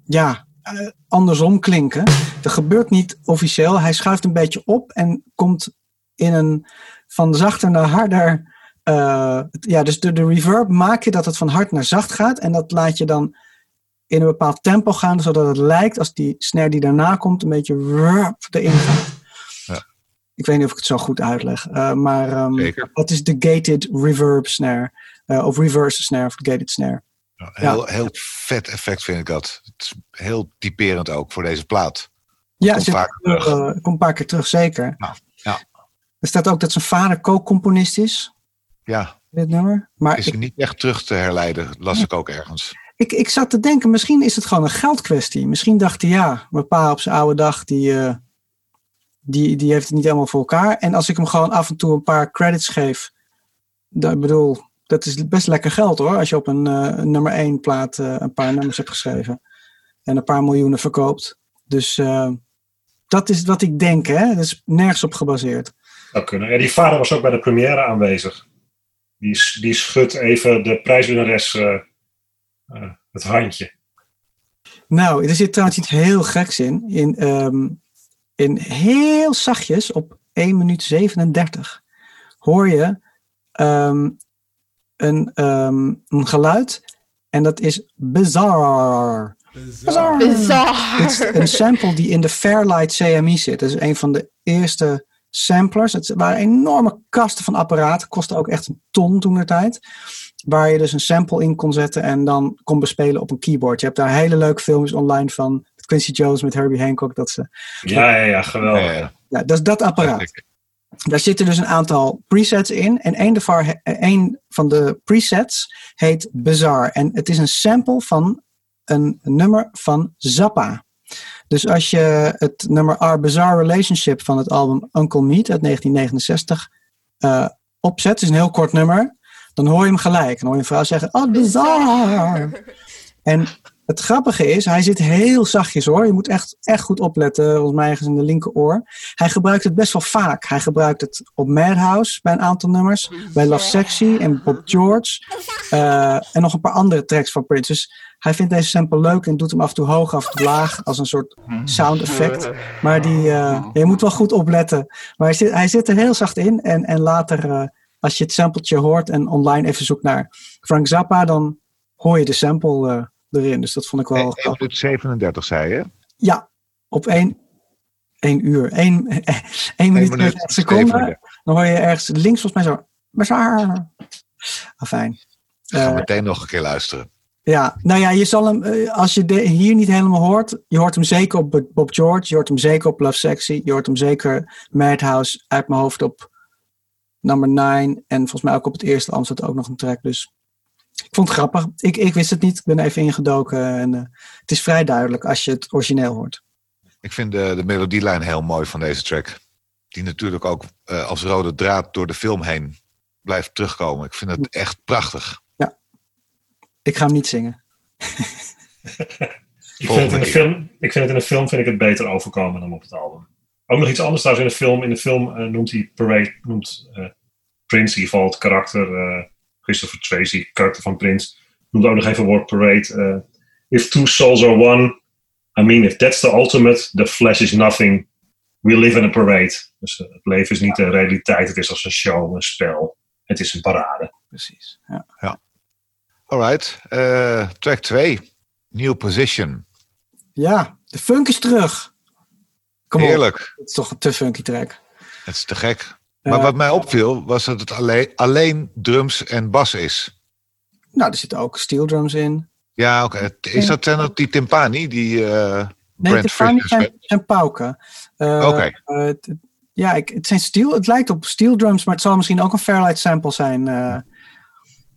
ja, eh, andersom klinken. Dat gebeurt niet officieel. Hij schuift een beetje op en komt in een van zachter naar harder. eh, ja, dus de, de reverb maak je dat het van hard naar zacht gaat. En dat laat je dan in een bepaald tempo gaan, zodat het lijkt als die snare die daarna komt een beetje erin gaat. Ik weet niet of ik het zo goed uitleg, eh, maar ehm, dat is de gated reverb snare, eh, of reverse snare, of gated snare. Ja, Heel, heel vet effect vind ik dat. Het is heel typerend ook voor deze plaat. Ja, Komt vaak terug, terug. eh, komt een paar keer terug, zeker. Ja, ja. Er staat ook dat zijn vader co-componist is, Ja, dit nummer. Maar is ik, niet echt terug te herleiden, las ik ook ergens. ik, ik zat te denken, misschien is het gewoon een geldkwestie. Misschien dacht hij, ja, mijn pa op zijn oude dag, die, eh, die, die heeft het niet helemaal voor elkaar. En als ik hem gewoon af en toe een paar credits geef, dat, ik bedoel, dat is best lekker geld hoor. Als je op een, eh, nummer 1 plaat eh, een paar nummers hebt geschreven en een paar miljoenen verkoopt. Dus eh, dat is wat ik denk, hè. Dat is nergens op gebaseerd. zou kunnen. Ja, die vader was ook bij de première aanwezig. Die, die schudt even de prijswinnares Het handje. Nou, er zit trouwens iets heel geks in. In, ehm, in heel zachtjes, op 1 minuut 37, hoor je ehm, een, ehm, een geluid. En dat is bizar. Bizar. Bizar. Dit is een sample die in de Fairlight CMI zit. Dat is een van de eerste samplers. Het waren enorme kasten van apparaten. Kostte ook echt een ton toen de tijd. Waar je dus een sample in kon zetten en dan kon bespelen op een keyboard. Je hebt daar hele leuke films online van Quincy Jones met Herbie Hancock. Dat, ze, Ja, ja, ja, geweldig. Ja, ja. ja, dat is dat apparaat. Daar zitten dus een aantal presets in. En een, daarvan- een van de presets heet Bizarre. En het is een sample van een nummer van Zappa. Dus als je het nummer Our Bizarre Relationship van het album Uncle Meat uit 1969 eh, opzet, het is een heel kort nummer, dan hoor je hem gelijk. Dan hoor je een vrouw zeggen, oh bizarre. En het grappige is, hij zit heel zachtjes hoor. Je moet echt, echt goed opletten, volgens mij ergens in de linkeroor. Hij gebruikt het best wel vaak. Hij gebruikt het op Madhouse bij een aantal nummers. Bij Love Sexy en Bob George. eh, en nog een paar andere tracks van Prince. Dus hij vindt deze sample leuk en doet hem af en toe hoog, af en toe laag. Als een soort sound effect. Maar die, eh, je moet wel goed opletten. Maar hij zit, hij zit er heel zacht in. En, en later, eh, als je het sampletje hoort en online even zoekt naar Frank Zappa, dan hoor je de sample erin. Dus dat vond ik wel 1 grappig. minuut 37 zei je? Ja, op één, één uur. Één, één minuut en 30 seconden. 37. Dan hoor je ergens links volgens mij zo. Bazaar. Afijn. Ik ga Eh, meteen nog een keer luisteren. ja, nou ja, je zal hem, eh, als je de, hier niet helemaal hoort, je hoort hem zeker op Bob George, je hoort hem zeker op Love Sexy, je hoort hem zeker Madhouse uit mijn hoofd op nummer 9 en volgens mij ook op het eerste album zat ook nog een track. Dus ik vond het grappig. Ik, ik wist het niet, ik ben even ingedoken en eh, het is vrij duidelijk als je het origineel hoort. Ik vind de, de melodielijn heel mooi van deze track. Die natuurlijk ook eh, als rode draad door de film heen blijft terugkomen. Ik vind het echt prachtig. Ik ga hem niet zingen. Ik vind, het in de film, ik vind het in de film vind ik het beter overkomen dan op het album. Ook nog iets anders trouwens in de film. In de film eh, noemt hij Parade, noemt eh, Prince, in ieder geval het karakter, eh, Christopher Tracy, karakter van Prince, noemt ook nog even het woord parade. eh, if two souls are one, I mean, if that's the ultimate, the flesh is nothing. We live in a parade. Dus eh, het leven is niet de realiteit, het is als een show, een spel. Het is een parade. Precies. Ja. Alright, eh, track 2. New Position. ja, de funk is terug. Kom op, Heerlijk. het is toch een te funky track. Het is te gek. Maar Eh, wat mij opviel was dat het alleen, alleen drums en bas is. Nou, er zitten ook steel drums in. Ja, oké. Is dat, zijn dat die timpani? Die, eh, Nee, Brent het zijn, pauken. Eh, Oké. ja, ik, het zijn steel. Het lijkt op steel drums, maar het zal misschien ook een Fairlight sample zijn.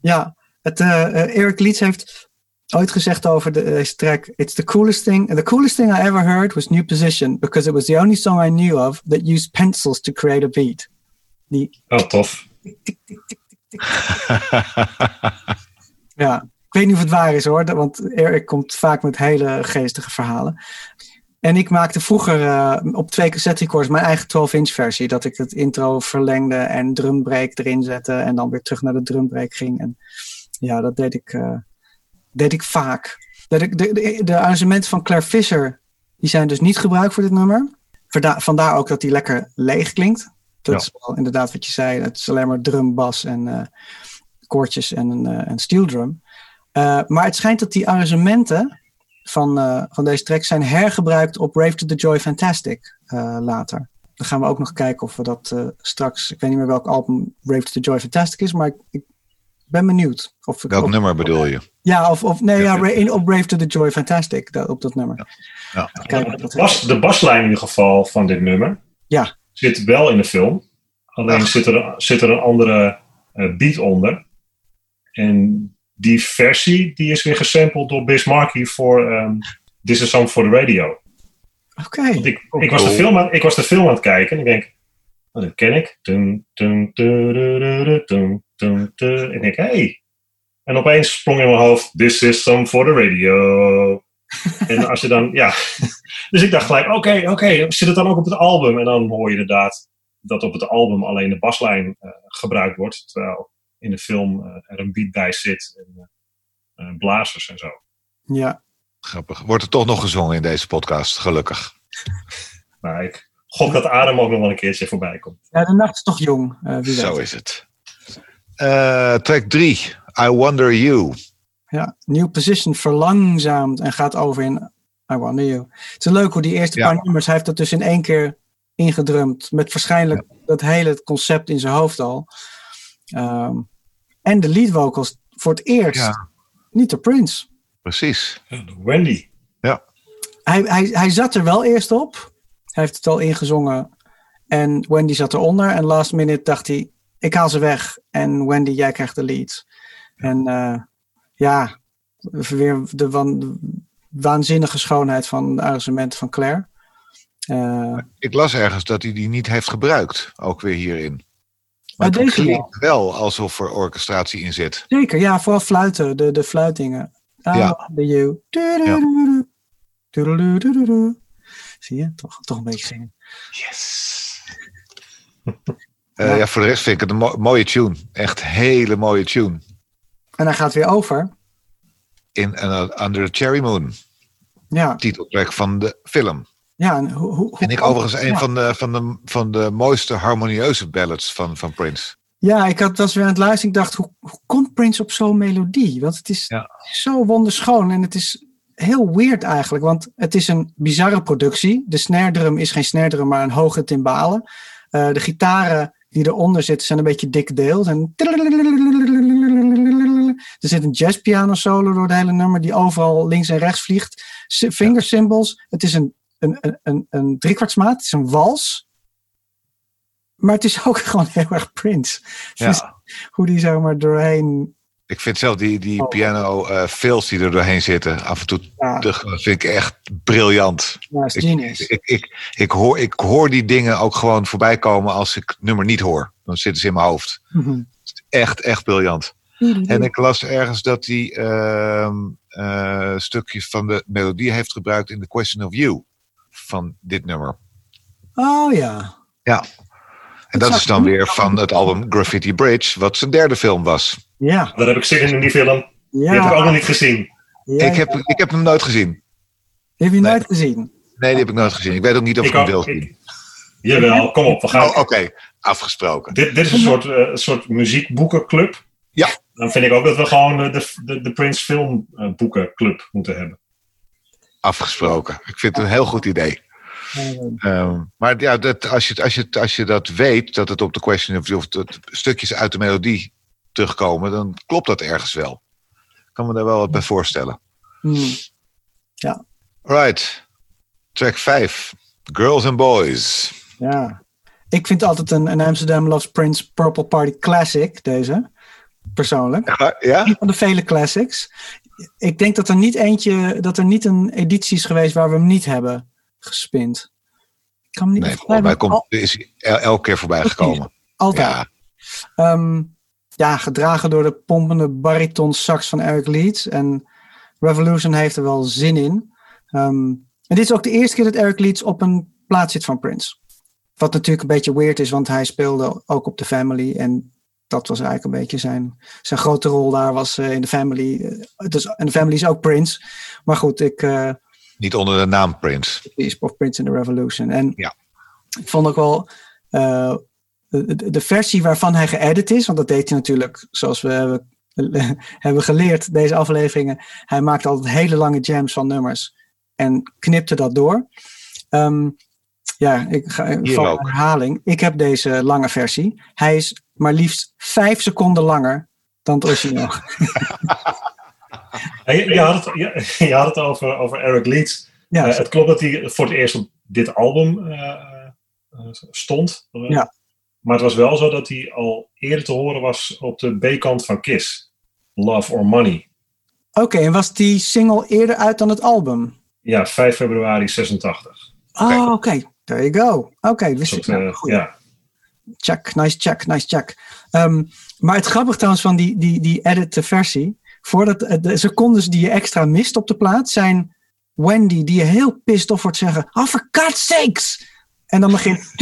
ja, het, Eric Leeds heeft ooit gezegd over de, deze track: It's the coolest thing. The coolest thing I ever heard was New Position, because it was the only song I knew of that used pencils to create a beat. Die Oh, tof. Ja, ik weet niet of het waar is hoor, want Eric komt vaak met hele geestige verhalen. En ik maakte vroeger eh, op twee cassette recorders mijn eigen 12-inch versie. Dat ik het intro verlengde en drumbreak erin zette en dan weer terug naar de drumbreak ging. En ja, dat deed ik, eh, deed ik vaak. Dat ik, de, de, de arrangementen van Claire Fisher, die zijn dus niet gebruikt voor dit nummer. Vandaar ook dat die lekker leeg klinkt. Dat Ja. is wel inderdaad wat je zei. Het is alleen maar drum, bas en eh, koortjes en een, eh, een steel drum. Eh, maar het schijnt dat die arrangementen van, eh, van deze track zijn hergebruikt op Rave to the Joy Fantastic eh, later. Dan gaan we ook nog kijken of we dat eh, straks... Ik weet niet meer welk album Rave to the Joy Fantastic is, maar ik, ik ben benieuwd. Of Welk of- nummer bedoel je? Ja, of, of nee, ja, in, op Rave to the Joy Fantastic, dat- op dat nummer. Ja. De, bas, de baslijn in ieder geval van dit nummer Ja. zit wel in de film. Alleen Ach. zit er, zit er een andere eh, beat onder. En die versie die is weer gesampled door Biz Markie voor ehm, This is Song for the Radio. Oké, ik, ik, was de film aan, ik was de film aan het kijken en ik denk, oh, dat ken ik. Dun, dun, dun, dun, dun, dun, dun, dun. En ik denk, hé. Hey. En opeens sprong in mijn hoofd, this is some for the radio. en als je dan, ja. dus ik dacht gelijk, oké, oké, zit het dan ook op het album? En dan hoor je inderdaad dat op het album alleen de baslijn eh, gebruikt wordt. Terwijl in de film eh, er een beat bij zit en eh, blazers en zo. Ja. Grappig. Wordt er toch nog gezongen in deze podcast, gelukkig. Maar ik gok dat Adam ook nog wel een keertje voorbij komt. ja, de nacht is toch jong. eh, wie Zo weet. is het. Eh, track 3, I Wonder You. Ja, New Position verlangzaamt en gaat over in I Wonder You. Het is leuk hoe die eerste Ja. paar nummers, hij heeft dat dus in één keer ingedrumd. Met waarschijnlijk dat hele concept in zijn hoofd al. Ehm, en de lead vocals voor het eerst. Ja. Niet door Prince. Precies. Wendy. Hij, hij, hij zat er wel eerst op. Hij heeft het al ingezongen. En Wendy zat eronder. En last minute dacht hij, ik haal ze weg. En Wendy, jij krijgt de lead. En eh, ja, weer de, wan- de waanzinnige schoonheid van de arrangementen van Claire. Eh, Ik las ergens dat hij die niet heeft gebruikt, ook weer hierin. Maar deze klinkt wel alsof er orchestratie in zit. zeker, ja, vooral fluiten, de, de fluitdingen. I Ja. wonder you. Zie je, toch, toch een beetje zingen. Yes. ja. ja, voor de rest vind ik het een mo- mooie tune. Echt hele mooie tune. En hij gaat weer over. In uh, Under the Cherry Moon, Ja, titeltrack van de film. Ja en hoe, hoe, En ik overigens een ja. van, de, van, de, van de mooiste harmonieuze ballads van, van Prince. Ja, ik had, was weer aan het luisteren. Ik dacht, hoe, hoe komt Prince op zo'n melodie? Want het is Ja. zo wonderschoon. En het is heel weird eigenlijk. Want het is een bizarre productie. De snare drum is geen snare drum, maar een hoge timbalen. Eh, de gitaren die eronder zitten zijn een beetje dik deels. En er zit een jazzpiano solo door het hele nummer. Die overal links en rechts vliegt. Finger cymbals. Het is een, een, een, een, een driekwartsmaat. Het is een wals. Maar het is ook gewoon heel erg Prince. Ja. Dus hoe die zeg maar doorheen. Ik vind zelf die, die Oh. piano eh fills die er doorheen zitten, af en toe Ja, vind ik echt briljant. ja, is Ik, genius. ik, ik, ik, hoor, ik hoor die dingen ook gewoon voorbij komen als ik het nummer niet hoor. Dan zitten ze in mijn hoofd. Mhm. Echt, echt briljant. En ik las ergens dat hij ehm eh, stukjes van de melodie heeft gebruikt in The Question of You van dit nummer. Oh ja. Ja. En dat is dan weer van het album Graffiti Bridge, wat zijn derde film was. Ja. Daar heb ik zin in, in die film. Die heb ik ook Ja. nog niet gezien. ja, ik, heb, ik heb hem nooit gezien. Heb je Nee. nooit gezien. Nee, die heb ik nooit gezien. Ik weet ook niet of ik, Ik hem ook, wil ik- zien. Jawel, kom op. We gaan, Oh, Oké, afgesproken. dit, dit is een soort, eh, een soort muziekboekenclub. Ja. Dan vind ik ook dat we gewoon eh, de, de, de Prince filmboekenclub moeten hebben. Afgesproken. Ik vind het een heel goed idee. Eh, Ehm, maar ja, dat, als, je, als, je, als je dat weet, dat het op de question of, of dat stukjes uit de melodie terugkomen, dan klopt dat ergens wel. Ik kan me daar wel wat bij voorstellen. hmm. Right. Track 5. Girls and Boys. Ja. Ik vind altijd een, een Amsterdam Loves Prince Purple Party Classic, deze. Persoonlijk. Waar? Ja? Een van de vele classics. Ik denk dat er niet eentje, dat er niet een editie is geweest waar we hem niet hebben gespind. Ik kan me niet Nee, mij komt, is elke keer voorbij Precies. gekomen. al- altijd. Ja, Ehm, ja, gedragen door de pompende bariton sax van Eric Leeds. En Revolution heeft er wel zin in. Ehm, en dit is ook de eerste keer dat Eric Leeds op een plaats zit van Prince. Wat natuurlijk een beetje weird is, want hij speelde ook op The Family. En dat was eigenlijk een beetje zijn, zijn grote rol daar was eh, in The Family. Eh, dus, en The Family is ook Prince. Maar goed, ik... eh, niet onder de naam Prince. of Prince in the Revolution. En Ja. ik vond ook wel de, de- de versie waarvan hij geëdit is, want dat deed hij natuurlijk, zoals we hebben, hebben geleerd, deze afleveringen. Hij maakte altijd hele lange jams van nummers en knipte dat door. Ehm, ja, ik ga van herhaling. Ik heb deze lange versie. Hij is maar liefst vijf seconden langer dan het origineel. Ja, je, je had het, je, je had het over, over Eric Leeds. Ja, Eh, het klopt dat hij voor het eerst op dit album eh, eh, stond. Ja. Maar het was wel zo dat hij al eerder te horen was op de B-kant van Kiss. Love or Money. Oké, en was die single eerder uit dan het album? Ja, 5 februari 86. Oh, oké. There you go. Oké, wist Een ik. nou, ja. Check, nice check, nice check. Ehm, maar het grappige trouwens van die, die, die edit versie, voordat eh, de secondes die je extra mist op de plaat, zijn Wendy die je heel pissed off wordt zeggen, oh for God's sakes! En dan begint,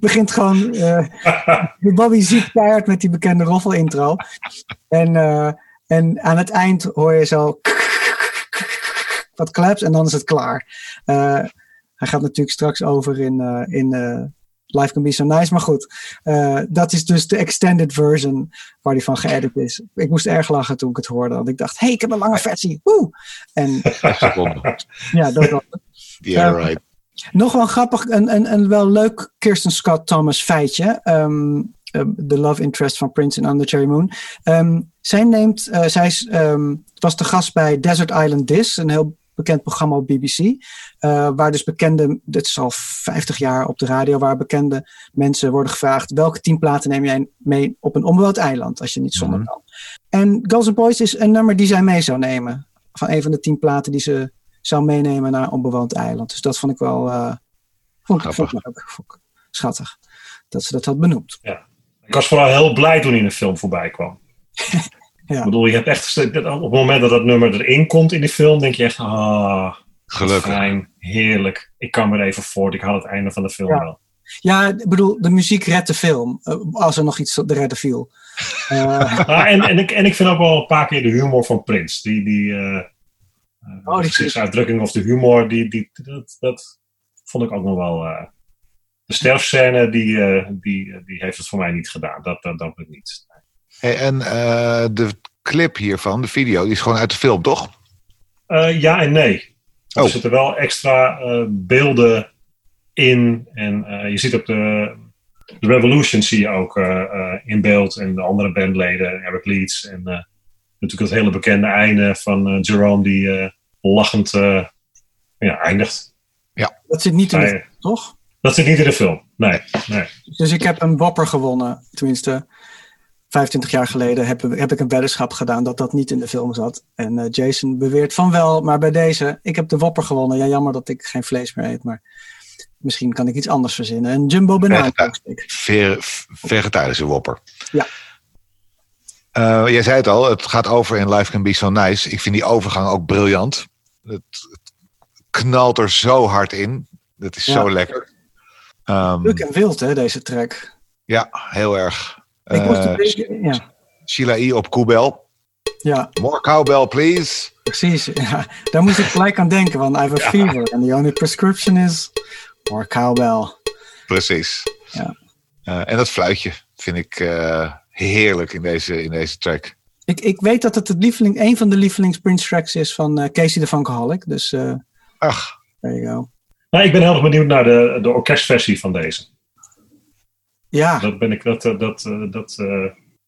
begint gewoon eh, Bobby ziet keihard met die bekende roffel intro. En, eh, en aan het eind hoor je zo wat claps en dan is het klaar. Hij gaat natuurlijk straks over in, in Life Can Be So Nice. Maar goed, eh, dat is dus de extended version waar die van geëdit is. Ik moest erg lachen toen ik het hoorde. Want ik dacht, hey, ik heb een lange versie. Woe! En ja, dat was Yeah, Ja. right. nog wel grappig, een, een, een wel leuk Kirsten Scott Thomas feitje. Ehm, eh, de love interest van Prince in Under Cherry Moon. Ehm, zij neemt, eh, zij is, ehm, was de gast bij Desert Island Discs, een heel bekend programma op BBC. eh, waar dus bekende, dit is al 50 jaar op de radio, waar bekende mensen worden gevraagd: welke tien platen neem jij mee op een onbewoond eiland als je niet zonder Mhm. kan? En Girls and Boys is een nummer die zij mee zou nemen. Van een van de tien platen die ze zou meenemen naar een onbewoond eiland. Dus dat vond ik wel eh, vond ik, vond ik leuk. Vond ik schattig dat ze dat had benoemd. Ik was vooral heel blij toen hij in de film voorbij kwam. Ja. Ik bedoel, je hebt echt, op het moment dat dat nummer erin komt in die film, denk je echt, ah, Gelukkig. fijn, heerlijk. Ik kan weer even voort, ik haal het einde van de film Ja. wel. Ja, ik bedoel, de muziek redt de film. eh, als er nog iets te redden viel. Eh, Ah, en, en, ik, en ik vind ook wel een paar keer de humor van Prince. Die, die, eh Oh, die- gezichtsuitdrukking of de humor, die, die, dat, dat vond ik ook nog wel... eh, de sterfscène, die, eh, die, die heeft het voor mij niet gedaan. Dat, dat, dat ik niet. Hey, en eh, de clip hiervan, de video, die is gewoon uit de film, toch? Eh, ja en nee. Oh. Er zitten wel extra eh, beelden in. En eh, je ziet op de, de Revolution zie je ook eh, eh, in beeld. En de andere bandleden, Eric Leeds. En eh, natuurlijk het hele bekende einde van Jerome die eh, lachend eh, ja, eindigt. dat zit niet in de film, toch? Dat zit niet in de film. Nee, nee. Dus ik heb een wopper gewonnen. Tenminste, 25 jaar geleden heb, heb ik een weddenschap gedaan dat dat niet in de film zat. En eh, Jason beweert van wel, maar bij deze, ik heb de wopper gewonnen. Ja, jammer dat ik geen vlees meer eet, maar misschien kan ik iets anders verzinnen. Een jumbo banaan. Vegetarische wopper. Ja. Eh, jij zei het al, het gaat over in Life Can Be So Nice. Ik vind die overgang ook briljant. Het, het knalt er zo hard in. Dat is Ja. zo lekker. Ehm, Leuk en wild, hè, deze track. ja, heel erg. Ik moest Eh, een beetje, ja, Sheila E. op koebel. ja, More cowbell, please. precies. Ja, daar moest ik gelijk aan denken, want I have a fever. And the only prescription is more cowbell. Precies. Ja. Eh, en dat fluitje vind ik eh, heerlijk in deze, in deze track. Ik, ik weet dat het, het lieveling, een van de lievelings Prince tracks is van eh, Casey de Funkaholic. Dus eh Ach, there you go. Nou, ik ben heel erg benieuwd naar de, de orkestversie van deze. Ja, Dat ben ik, dat, eh, dat, eh, dat, eh,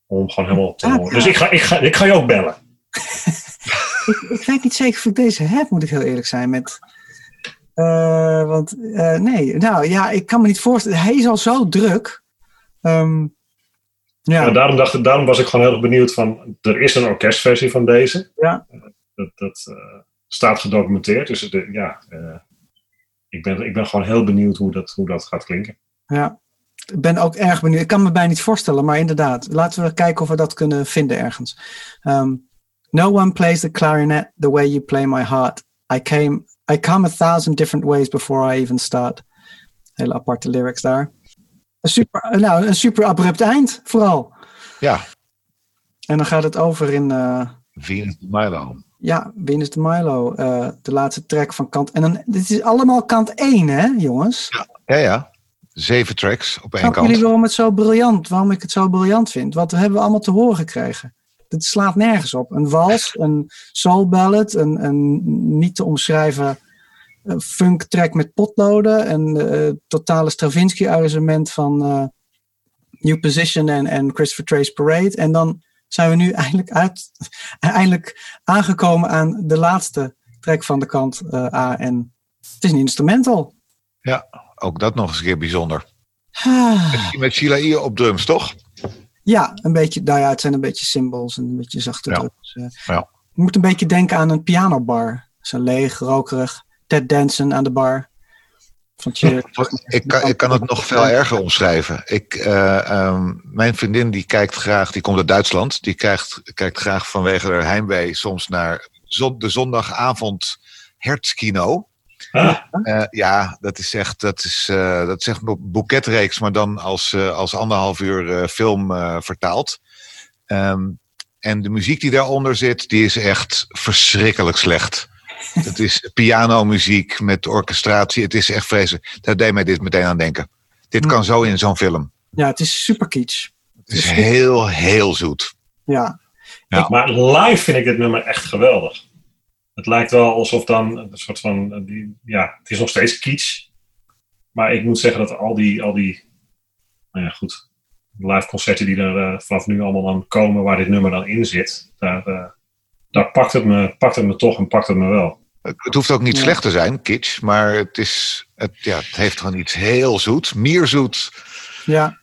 om gewoon helemaal op te horen. ja. Dus ik ga, ik, ga, ik ga je ook bellen. ik, ik weet niet zeker of ik deze heb, moet ik heel eerlijk zijn. Met, want nee, nou ja, ik kan me niet voorstellen. Hij is al zo druk. Ehm, ja, Ja, daarom, dacht, daarom was ik gewoon heel erg benieuwd van... Er is een orkestversie van deze. Ja. Dat, dat staat gedocumenteerd. Dus de, ja, ik, ben, ik ben gewoon heel benieuwd hoe dat, hoe dat gaat klinken. ja. Ik ben ook erg benieuwd. Ik kan me bijna niet voorstellen, maar inderdaad. Laten we kijken of we dat kunnen vinden ergens. Ehm, no one plays the clarinet the way you play my heart. I came, I come a thousand different ways before I even start. Hele aparte lyrics daar. Een super, nou, een super abrupt eind, vooral. ja. En dan gaat het over in, eh, Venus de Milo. ja, Venus de Milo, eh, de laatste track van kant. En dan, dit is allemaal kant 1, hè, jongens? Ja, ja. Zeven tracks op één kant. jullie waarom het zo briljant, waarom ik het zo briljant vind? Wat hebben we allemaal te horen gekregen? Het slaat nergens op. Een wals, een soul ballad, een, een niet te omschrijven eh, funk track met potloden, een eh, totale Stravinsky arrangement van eh, New Position en, en Christopher Trace Parade. En dan zijn we nu eindelijk, uit, eindelijk aangekomen aan de laatste track van de kant eh, A. En het is een instrumental. Ook dat nog eens een keer bijzonder. Ah. Met Sheila op drums, toch? Ja, een beetje, nou ja, het zijn een beetje symbols en een beetje zachte Ja. drugs. eh. Ja. Je moet een beetje denken aan een pianobar. Zo leeg, rokerig. Ted Danson aan de bar. Cheer. Ik kan, ik kan het nog veel erger omschrijven. Ik, eh, ehm, mijn vriendin die kijkt graag, die komt uit Duitsland. Die kijkt, kijkt graag vanwege haar heimwee soms naar zon- de zondagavond Hertzkino. Ah, Eh, ja, dat is echt, dat is, eh, dat is echt een boeketreeks, maar dan als, eh, als anderhalf uur eh, film eh, vertaald. Ehm, en de muziek die daaronder zit, die is echt verschrikkelijk slecht. Het is pianomuziek met orchestratie. Het is echt vreselijk. Daar deed mij dit meteen aan denken. Dit kan zo in zo'n film. Ja, het is super kitsch. Het is heel, heel zoet. Ja, Ja. Maar live vind ik dit nummer echt geweldig. Het lijkt wel alsof dan een soort van. Die, ja, het is nog steeds kitsch. Maar ik moet zeggen dat al die. Al die nou ja, goed. Live concerten die er eh, vanaf nu allemaal dan komen, waar dit nummer dan in zit. Daar, eh, daar pakt, het me, pakt het me toch en pakt het me wel. Het hoeft ook niet Ja. slecht te zijn, kitsch. Maar het, is, het, ja, het heeft gewoon iets heel zoet. Mierzoet. ja.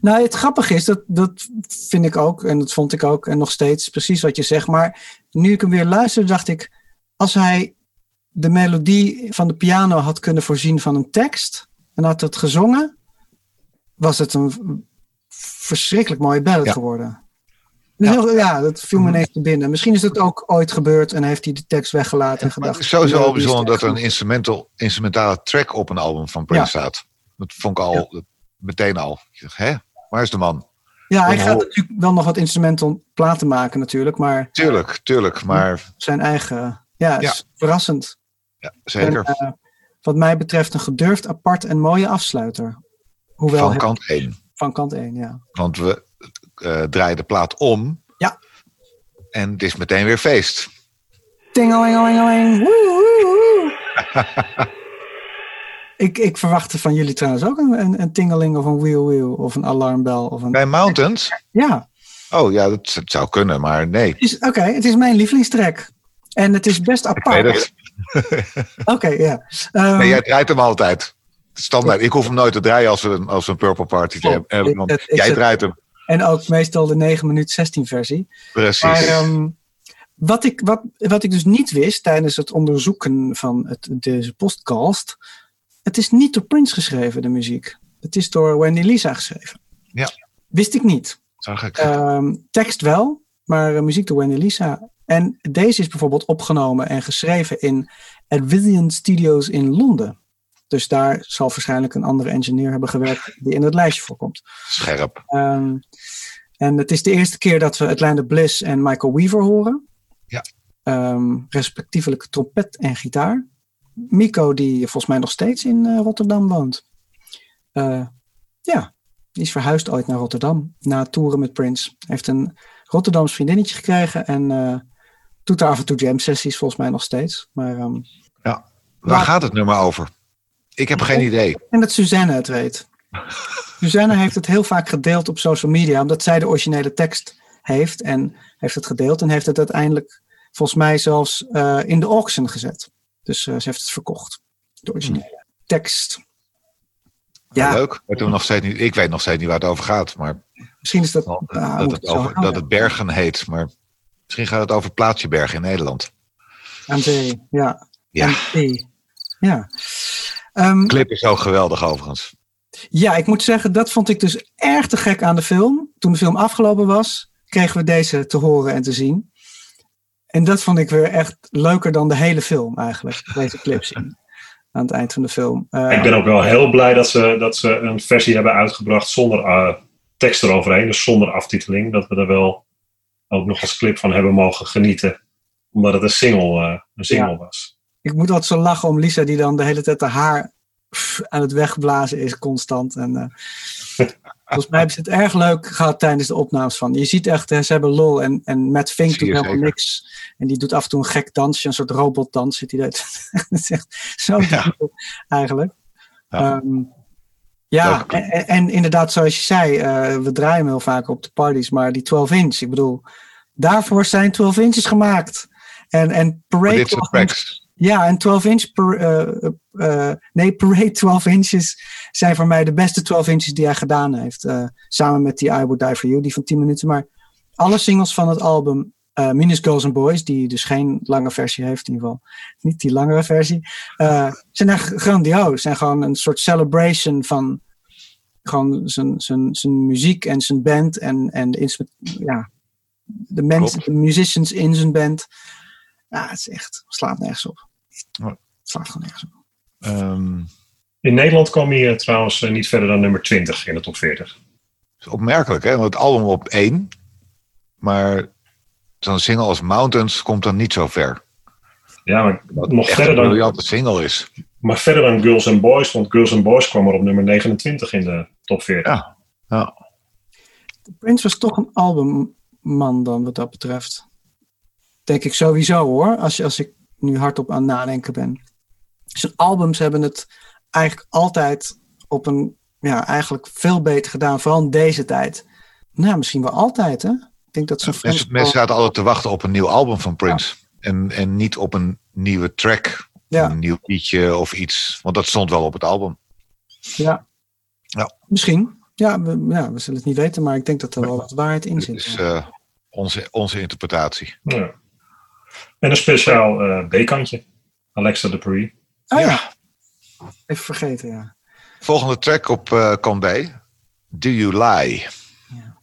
Nou, het grappige is, dat, dat vind ik ook, en dat vond ik ook, en nog steeds precies wat je zegt. Maar nu ik hem weer luisterde, dacht ik, als hij de melodie van de piano had kunnen voorzien van een tekst, en had het gezongen, was het een verschrikkelijk mooie ballad Ja. geworden. Dus heel- ja, dat viel me ineens te binnen. Misschien is het ook ooit gebeurd en heeft hij de tekst weggelaten en gedacht. het is sowieso "Die al bijzonder dat er een instrumental, instrumentale track op een album van Prince staat. Dat vond ik al meteen al. Ik dacht, hè? Waar is de man? Ja, hij gaat natuurlijk wel nog wat instrumental platen maken natuurlijk, maar Tuurlijk, tuurlijk. Maar zijn eigen, ja, is verrassend. ja, zeker. En, eh, wat mij betreft een gedurfd, apart en mooie afsluiter. Hoewel van het- kant 1. van kant 1, ja. Want we eh, draaien de plaat om. Ja. En het is meteen weer feest. Tingelingelingeling. Ik, ik verwachtte van jullie trouwens ook een, een, een tingeling of een wheel wheel of een alarmbel. Of een... Bij Mountains? Ja, Oh ja, dat, dat zou kunnen, maar nee. oké, het is mijn lievelingstrek. En het is best apart. Oké, ja. Ehm, Nee, jij draait hem altijd. Standaard. Ik hoef hem nooit te draaien als we een, als we een Purple Party Oh, hebben. want ik jij draait hem. En ook meestal de 9 minuut 16 versie. Precies. Maar ehm, wat, ik, wat, wat ik dus niet wist tijdens het onderzoeken van het, deze podcast. Het is niet door Prince geschreven, de muziek. Het is door Wendy Lisa geschreven. Ja. Wist ik niet. Zag ik. Ehm, tekst wel, maar eh, muziek door Wendy Lisa. En deze is bijvoorbeeld opgenomen en geschreven in Advidian Studios in Londen. Dus daar zal waarschijnlijk een andere engineer hebben gewerkt die in het lijstje voorkomt. Scherp. Ehm, en het is de eerste keer dat we Atlanta Bliss en Michael Weaver horen. Ja. Ehm, respectievelijk trompet en gitaar. Mico, die volgens mij nog steeds in eh, Rotterdam woont. Eh, ja, die is verhuisd ooit naar Rotterdam na toeren met Prince. Heeft een Rotterdams vriendinnetje gekregen en eh, doet af en toe jam sessies volgens mij nog steeds. Maar, ehm, Waar Maar- gaat het nummer over? Ik heb geen idee. En dat Suzanne het weet. Suzanne heeft het heel vaak gedeeld op social media, omdat zij de originele tekst heeft en heeft het gedeeld en heeft het uiteindelijk volgens mij zelfs eh, in de auction gezet. Dus eh, ze heeft het verkocht. De originele tekst. Ja, Leuk. Maar toen nog steeds niet, ik weet nog steeds niet waar het over gaat. Maar misschien is dat. dat, ah, dat, het over, dat het Bergen heet. Maar misschien gaat het over het plaatsje Bergen in Nederland. Aan zee, ja. Ja. Zee. Ja. Ehm, Clip is ook geweldig overigens. Ja, ik moet zeggen, dat vond ik dus erg te gek aan de film. Toen de film afgelopen was, kregen we deze te horen en te zien. En dat vond ik weer echt leuker dan de hele film eigenlijk. Deze clip zien. Aan het eind van de film. Eh, Ik ben ook wel heel blij dat ze, dat ze een versie hebben uitgebracht zonder eh, tekst eroverheen, dus zonder aftiteling. Dat we er wel ook nog als clip van hebben mogen genieten, omdat het een single, eh, een single was. Ik moet altijd zo lachen om Lisa die dan de hele tijd haar haar pff, aan het wegblazen is constant. En, eh, volgens mij hebben ze het erg leuk gehad tijdens de opnames van. Je ziet echt, hè, ze hebben lol en, en Matt Fink doet helemaal zeker. niks. En die doet af en toe een gek dansje, een soort robotdans. Zit hij dat is echt zo Ja. eigenlijk. Ja. Ja, ja en, en inderdaad, zoals je zei, eh, we draaien heel vaak op de parties, maar die 12 inch, ik bedoel, daarvoor zijn 12 inches gemaakt. En, en Parade dit soort 12 inch tracks. ja, en 12 inch per, eh, eh, nee, Parade 12 inches zijn voor mij de beste 12 inches die hij gedaan heeft. Samen met die I Would Die For You, die van 10 minuten. Maar alle singles van het album, eh Minus Girls and Boys, die dus geen lange versie heeft, in ieder geval niet die langere versie, eh, zijn echt grandioos. Zijn gewoon een soort celebration van gewoon zijn, zijn, zijn muziek en zijn band en, en de, instrument, ja, de mensen, de musicians in zijn band. Ja, het is echt, slaat nergens op. Ja. Het slaat gewoon nergens op. Ehm, In Nederland kwam hij eh, trouwens niet verder dan nummer 20 in de top 40. is opmerkelijk, hè? Want het album op één. Maar zo'n single als Mountains komt dan niet zo ver. Ja, maar Wat nog echt verder, een dan, briljante single is. maar verder dan Girls and Boys, want Girls and Boys kwam er op nummer 29 in de top 40. Ja. Ja. Prince was toch een albumman dan wat dat betreft. Denk ik sowieso hoor, als, je, als ik nu hardop aan het nadenken ben. Zijn albums hebben het eigenlijk altijd op een, ja, eigenlijk veel beter gedaan. Vooral in deze tijd. Nou, misschien wel altijd hè. Ik denk dat zijn Mensen, mensen zaten altijd te wachten op een nieuw album van Prince. En, en niet op een nieuwe track. Ja. Een nieuw liedje of iets. Want dat stond wel op het album. Ja. Ja. Misschien. Ja we, ja, we zullen het niet weten, maar ik denk dat er wel wat waarheid in zit. is ja. eh, onze, onze interpretatie. Ja. En een speciaal eh B-kantje. Alexa de Prix. oh ja. Even vergeten, ja. Volgende track op uh. Do You Lie?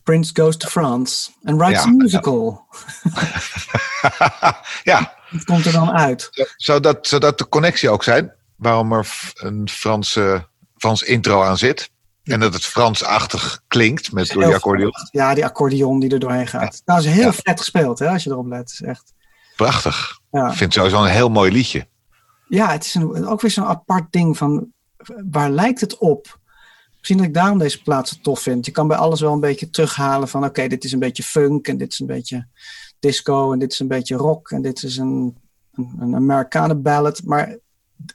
Prince goes to France and writes Ja, a musical. ja, Het komt er dan uit. zou dat, zou dat de connectie ook zijn? Waarom er een Franse, Frans intro aan zit? En dat het Fransachtig klinkt met door die accordeon. vet. Ja, die accordeon die er doorheen gaat. Nou, is heel Ja. vet gespeeld, hè, als je erop let. Is echt. Prachtig. Ja, Ik vind het sowieso een heel mooi liedje. ja het is een, ook weer zo'n apart ding van waar lijkt het op? Misschien dat ik daarom deze plaats zo tof vind. Je kan bij alles wel een beetje terughalen van oké, dit is een beetje funk en dit is een beetje disco en dit is een beetje rock en dit is een, een, een Amerikanen ballad. Maar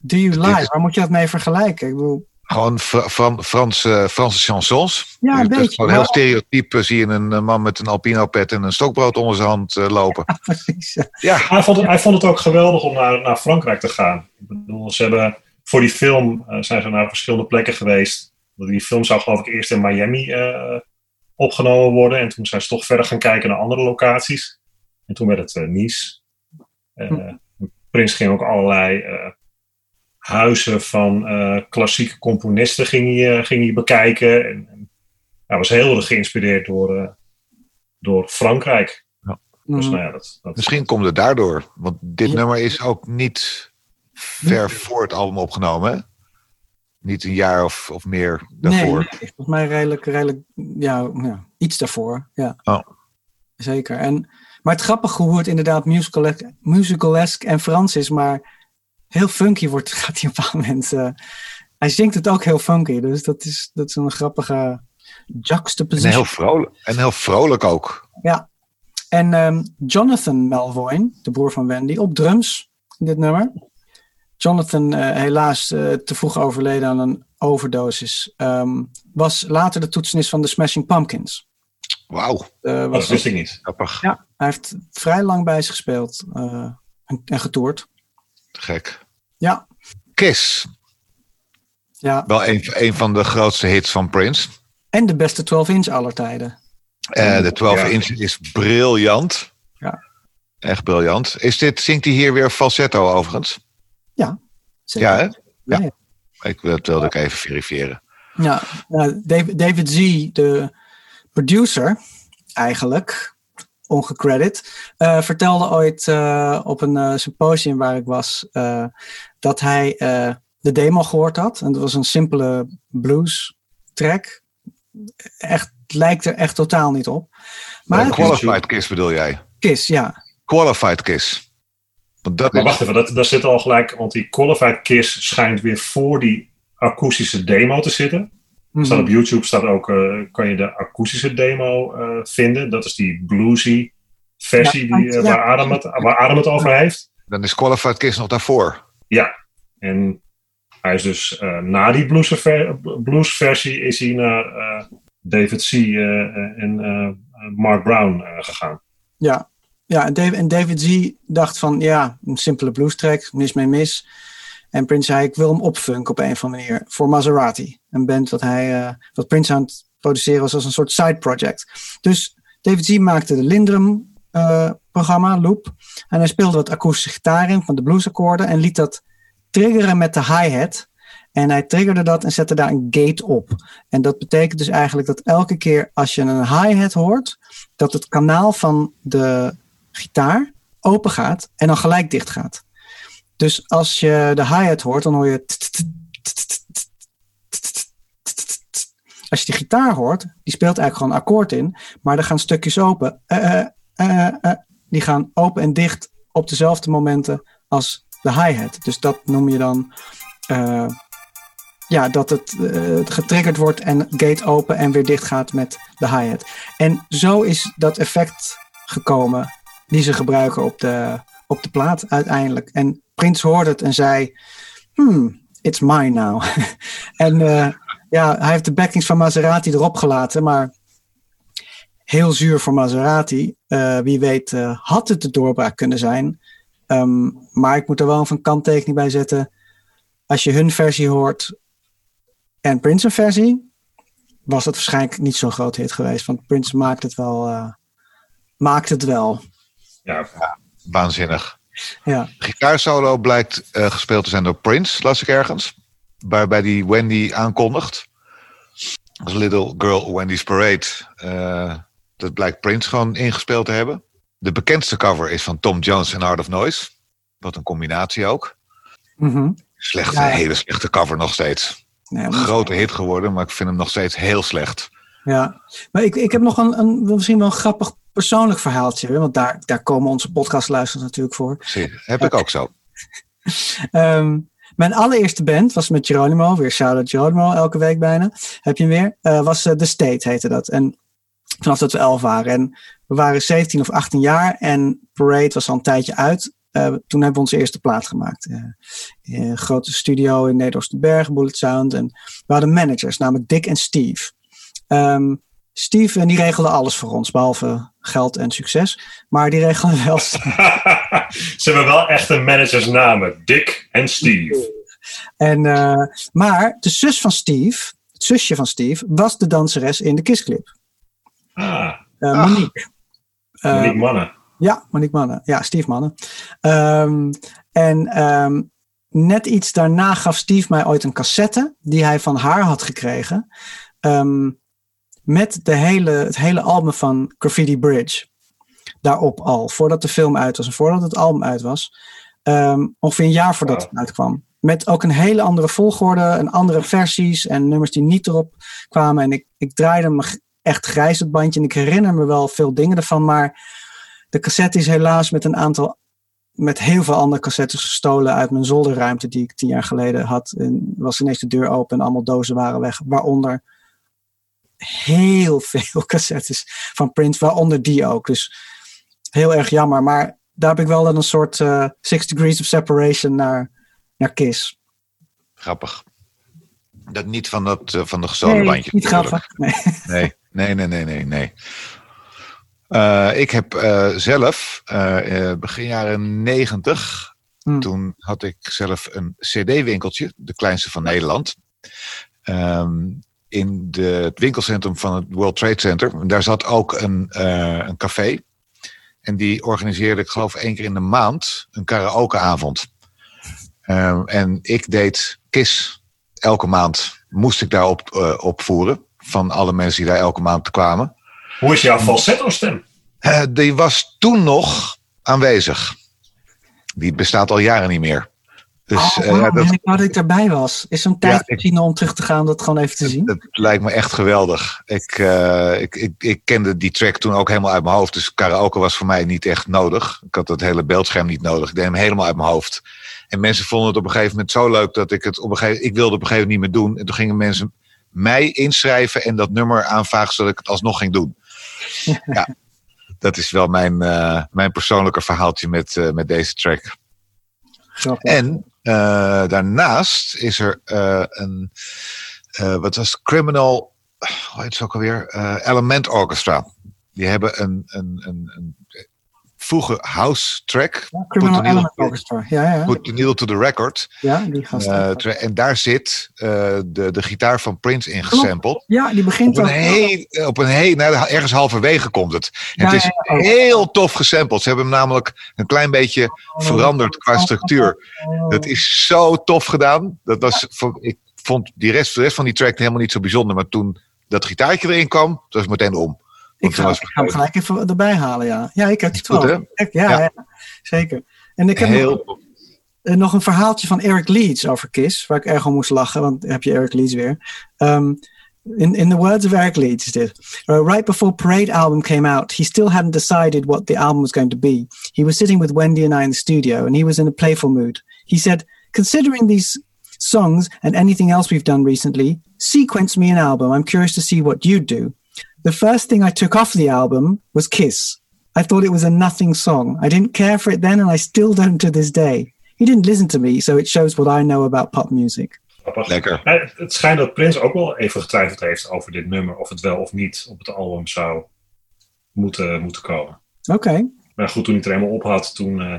Do You Lie, waar moet je dat mee vergelijken? Ik bedoel, Gewoon Fra- Fran- Franse, Franse chansons. Ja, een Je- dat is beetje, Gewoon heel maar- stereotyp zie je een eh, man met een alpino pet en een stokbrood onder zijn hand eh, lopen. precies. ja. Ja, Hij vond, het, hij vond het ook geweldig om naar, naar Frankrijk te gaan. Ik bedoel, ze hebben voor die film eh, zijn ze naar verschillende plekken geweest. Die film zou geloof ik eerst in Miami eh, opgenomen worden. En toen zijn ze toch verder gaan kijken naar andere locaties. En toen werd het eh, Nice. Eh, Prins ging ook allerlei eh, huizen van eh, klassieke componisten ging hij, ging hij bekijken. En, en hij was heel erg geïnspireerd door, eh, door Frankrijk. Dus Mhm. nou ja, dat, dat, misschien komt het daardoor. Want dit Ja. nummer is ook niet ver voor het album opgenomen. Niet een jaar of, of meer daarvoor. nee, volgens mij redelijk, redelijk ja, ja, iets daarvoor. Ja. Oh. Zeker. En, maar het grappige hoe het inderdaad musical- musicalesk en Frans is, maar heel funky wordt, gaat hij op een bepaald moment. eh, hij zingt het ook heel funky, dus dat is, dat is een grappige En juxtaposition. heel vrolijk, en heel vrolijk ook. En ehm, Jonathan Melvoin, de broer van Wendy, op drums in dit nummer. Jonathan, eh, helaas eh, te vroeg overleden aan een overdosis, ehm, was later de toetsenist van de Smashing Pumpkins. Wauw, Eh, dat was, wist ik niet. grappig. ja, hij heeft vrij lang bij ze gespeeld eh, en, en getoerd. Gek. Ja, Kiss, ja, wel een, een van de grootste hits van Prince. en de beste 12 inch aller tijden. Eh, de 12 Ja. inch is briljant. Ja. Echt briljant. Is dit, zingt hij hier weer falsetto overigens? Zeker. Ja, hè? Ja, Ja. Ik, dat wilde ik even verifiëren. Ja, nou, David, David Z, de producer, eigenlijk, ongecredit, eh, vertelde ooit eh, op een eh, symposium waar ik was, dat hij de demo gehoord had. En dat was een simpele blues track. Echt, het lijkt er echt totaal niet op. Maar qualified Kiss bedoel jij? Kiss, ja. Qualified Kiss. Want dat Maar is, wacht even, dat, daar zit al gelijk, want die Qualified Kiss schijnt weer voor die akoestische demo te zitten. Mhm. Staat op YouTube staat ook, eh, kan je de akoestische demo eh, vinden. Dat is die bluesy versie Ja, die, eh, ja. waar, Adam het, waar Adam het over heeft. dan is Qualified Kiss nog daarvoor. Ja, en hij is dus eh, na die bluesver- bluesversie is hij naar eh, David C. en eh, Mark Brown gegaan. Ja, ja en, David, Z dacht van ja, een simpele blues track, mis mee mis. En Prince zei, ik wil hem opfunken op een of andere manier voor Maserati. Een band wat, hij, eh, wat Prince aan het produceren was als een soort side project. Dus David Z maakte de Lindrum eh, programma, Loop. En hij speelde wat akoestische gitaar in van de bluesakkoorden en liet dat triggeren met de hi-hat. En hij triggerde dat en zette daar een gate op. En dat betekent dus eigenlijk dat elke keer als je een hi-hat hoort, dat het kanaal van de gitaar open gaat en dan gelijk dicht gaat. Dus als je de hi-hat hoort, dan hoor je. Als je die gitaar hoort, die speelt eigenlijk gewoon een akkoord in, maar er gaan stukjes open. Eh, eh, eh, eh, die gaan open en dicht op dezelfde momenten als de hi-hat. Dus dat noem je dan. eh, ja, dat het eh, getriggerd wordt en gate open en weer dicht gaat met de hi-hat. En zo is dat effect gekomen die ze gebruiken op de, op de plaat uiteindelijk. En Prince hoorde het en zei: Hmm, it's mine now. en eh, ja, hij heeft de backings van Maserati erop gelaten, maar heel zuur voor Maserati. Eh, wie weet eh, had het de doorbraak kunnen zijn. Ehm, maar ik moet er wel een kanttekening bij zetten. Als je hun versie hoort en Prince een versie, was het waarschijnlijk niet zo'n groot hit geweest. Want Prince maakt het wel. maakt het wel. Ja, Waanzinnig. Ja. Gitaarsolo blijkt eh, gespeeld te zijn door Prince, las ik ergens. Waarbij die Wendy aankondigt. Als Little Girl Wendy's Parade. Eh, dat blijkt Prince gewoon ingespeeld te hebben. De bekendste cover is van Tom Jones en Art of Noise. Wat een combinatie ook. Mhm. Slechte, Ja. hele slechte cover nog steeds. Nee, grote hit geworden, maar ik vind hem nog steeds heel slecht. Ja, maar ik, ik heb nog een, een misschien wel een grappig persoonlijk verhaaltje. hè, Want daar, daar komen onze podcastluisteraars natuurlijk voor. Zie, heb ik ook zo. Ehm, mijn allereerste band was met Geronimo. Weer shout-out Geronimo, elke week bijna. Heb je hem weer? Eh, was eh, The State, heette dat. En vanaf dat we elf waren. En we waren 17 of 18 jaar. En Parade was al een tijdje uit. Eh, toen hebben we onze eerste plaat gemaakt. Grote studio in Nederoosterberg, Bullet Sound. En we hadden managers, namelijk Dick en Steve. Ehm, Steve, en die regelde alles voor ons, behalve geld en succes. Maar die regelde wel Ze hebben wel echte managersnamen. Dick en Steve. En, eh, maar de zus van Steve, het zusje van Steve, was de danseres in de Kissclip. Ah, Eh. Monique. Eh, Monique Mannen. ja, Monique Mannen. Ja, Steve Mannen. Ehm, en ehm, net iets daarna gaf Steve mij ooit een cassette die hij van haar had gekregen. ehm, met de hele, het hele album van Graffiti Bridge. Daarop al, voordat de film uit was en voordat het album uit was. Ehm, ongeveer een jaar voordat het uitkwam. Met ook een hele andere volgorde en andere versies en nummers die niet erop kwamen. En ik, ik draaide me echt grijs het bandje en ik herinner me wel veel dingen ervan. Maar de cassette is helaas met een aantal, met heel veel andere cassettes gestolen uit mijn zolderruimte die ik tien jaar geleden had. En was ineens de deur open en allemaal dozen waren weg. Waaronder heel veel cassettes van Prince, waaronder die ook. Dus heel erg jammer. Maar daar heb ik wel dan een soort eh, Six Degrees of Separation naar, naar Kiss. Grappig. Dat niet van, dat, eh, van de gestolen bandjes. niet grappig. Nee. Nee, nee, nee, nee, nee. nee. Eh, ik heb zelf begin jaren negentig, Hmm. toen had ik zelf een cd-winkeltje, de kleinste van Nederland. Ehm, in de, het winkelcentrum van het World Trade Center. Daar zat ook een, eh, een café. En die organiseerde, ik geloof één keer in de maand, een karaokeavond. Ehm, en ik deed KIS elke maand. Moest ik daarop eh, opvoeren. Van alle mensen die daar elke maand kwamen. Hoe is jouw falsetto stem? Eh, die was toen nog aanwezig. Die bestaat al jaren niet meer. Dus oh, eh, ja, dat, ik dat ik daarbij was. Is zo'n tijd misschien om terug te gaan, dat gewoon even te zien? dat lijkt me echt geweldig. Ik, eh, ik, ik, ik kende die track toen ook helemaal uit mijn hoofd. Dus karaoke was voor mij niet echt nodig. Ik had het hele beeldscherm niet nodig. Ik deed hem helemaal uit mijn hoofd. En mensen vonden het op een gegeven moment zo leuk dat ik het op een gegeven ik wilde op een gegeven moment niet meer doen. En toen gingen mensen mij inschrijven en dat nummer aanvragen zodat ik het alsnog ging doen. ja, dat is wel mijn, eh, mijn persoonlijke verhaaltje met, met deze track. En daarnaast is er eh, een, eh, wat was? Criminal, hoe heet het ook alweer? Eh, Element Orchestra. Die hebben een, een, een, een vroege house track. Ja, Criminal Element Orchestra. Ja, ja, Put the needle to the record. ja, die gast. Eh, en daar zit eh, de, de gitaar van Prince in gesampled. ja, die Op begint een ook. heel, op een heel, nou, ergens halverwege komt het. En Ja, het is ja, heel tof gesampled. Ze hebben hem namelijk een klein beetje veranderd qua structuur. Dat is zo tof gedaan. Dat was, ik vond die rest, de rest van die track helemaal niet zo bijzonder. Maar toen dat gitaartje erin kwam, dat was het meteen om. Ik ga, ik ga hem gelijk even erbij halen, ja. Ja, ik heb het wel. Ja, Ja. ja. zeker. En ik heb heel nog, eh, nog een verhaaltje van Eric Leeds over Kiss, waar ik erg om moest lachen, want heb je Eric Leeds weer. Ehm, In, in the words of Eric Leeds, is, uh, right before Parade album came out, he still hadn't decided what the album was going to be. He was sitting with Wendy and I in the studio, and he was in a playful mood. He said, Considering these songs and anything else we've done recently, sequence me an album. I'm curious to see what you'd do. The first thing I took off the album was Kiss. I thought it was a nothing song. I didn't care for it then, and I still don't to this day. He didn't listen to me, so it shows what I know about pop music. Lekker. Het schijnt dat Prins ook wel even getwijfeld heeft over dit nummer. Of het wel of niet op het album zou moeten, moeten komen. Okay. Maar goed, toen hij het er helemaal op had, toen eh,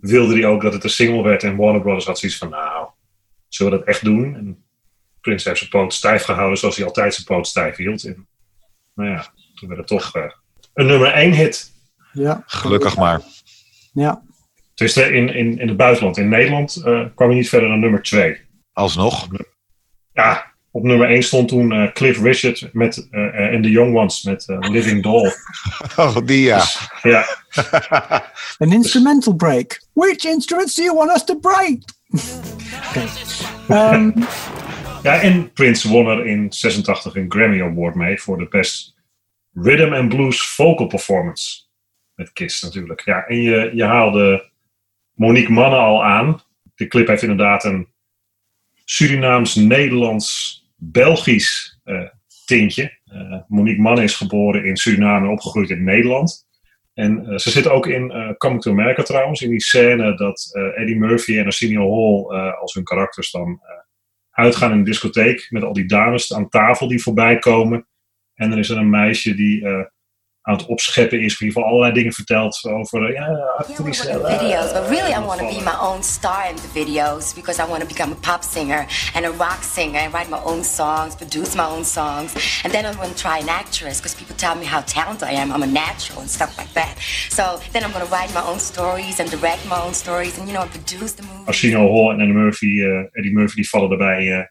wilde hij ook dat het een single werd. En Warner Brothers had zoiets van, nou, zullen we dat echt doen? En Prins heeft zijn poot stijf gehouden zoals hij altijd zijn poot stijf hield. En nou ja, toen werd het toch eh, een nummer één hit. Ja. Gelukkig maar. Ja. Dus in, in, in het buitenland, in Nederland, eh, kwam hij niet verder dan nummer twee. Alsnog. Ja, op nummer 1 stond toen eh, Cliff Richard met, en The Young Ones met eh, Living Doll. Oh, die ja. Ja, An instrumental break. Which instruments do you want us to break? okay. Um, ja, en Prince won er in 86 een Grammy Award mee voor de Best Rhythm and Blues Vocal Performance. Met Kiss natuurlijk. Ja, en je, je haalde Monique Manne al aan. De clip heeft inderdaad een Surinaams-Nederlands-Belgisch eh, tintje. Eh, Monique Manne is geboren in Suriname en opgegroeid in Nederland. En eh, ze zit ook in eh Coming to America trouwens, in die scène dat Eddie Murphy en Arsenio Hall als hun karakters dan uitgaan in een discotheek met al die dames aan tafel die voorbij komen. En dan is er een meisje die eh, aan het opscheppen is, in ieder geval allerlei dingen vertelt over, eh, ja, Yeah, actrice. in videos, but really I want to be my own star in the videos because I want to become a pop singer and a rock singer and write my own songs, produce my own songs. And then I'm going to try an actress because people tell me how talented I am. I'm a natural and stuff like that. So then I'm going to write my own stories and direct my own stories and, you know, and produce the movies. Arsenio Hall en Eddie Murphy, eh, Eddie Murphy die vallen daarbij eh,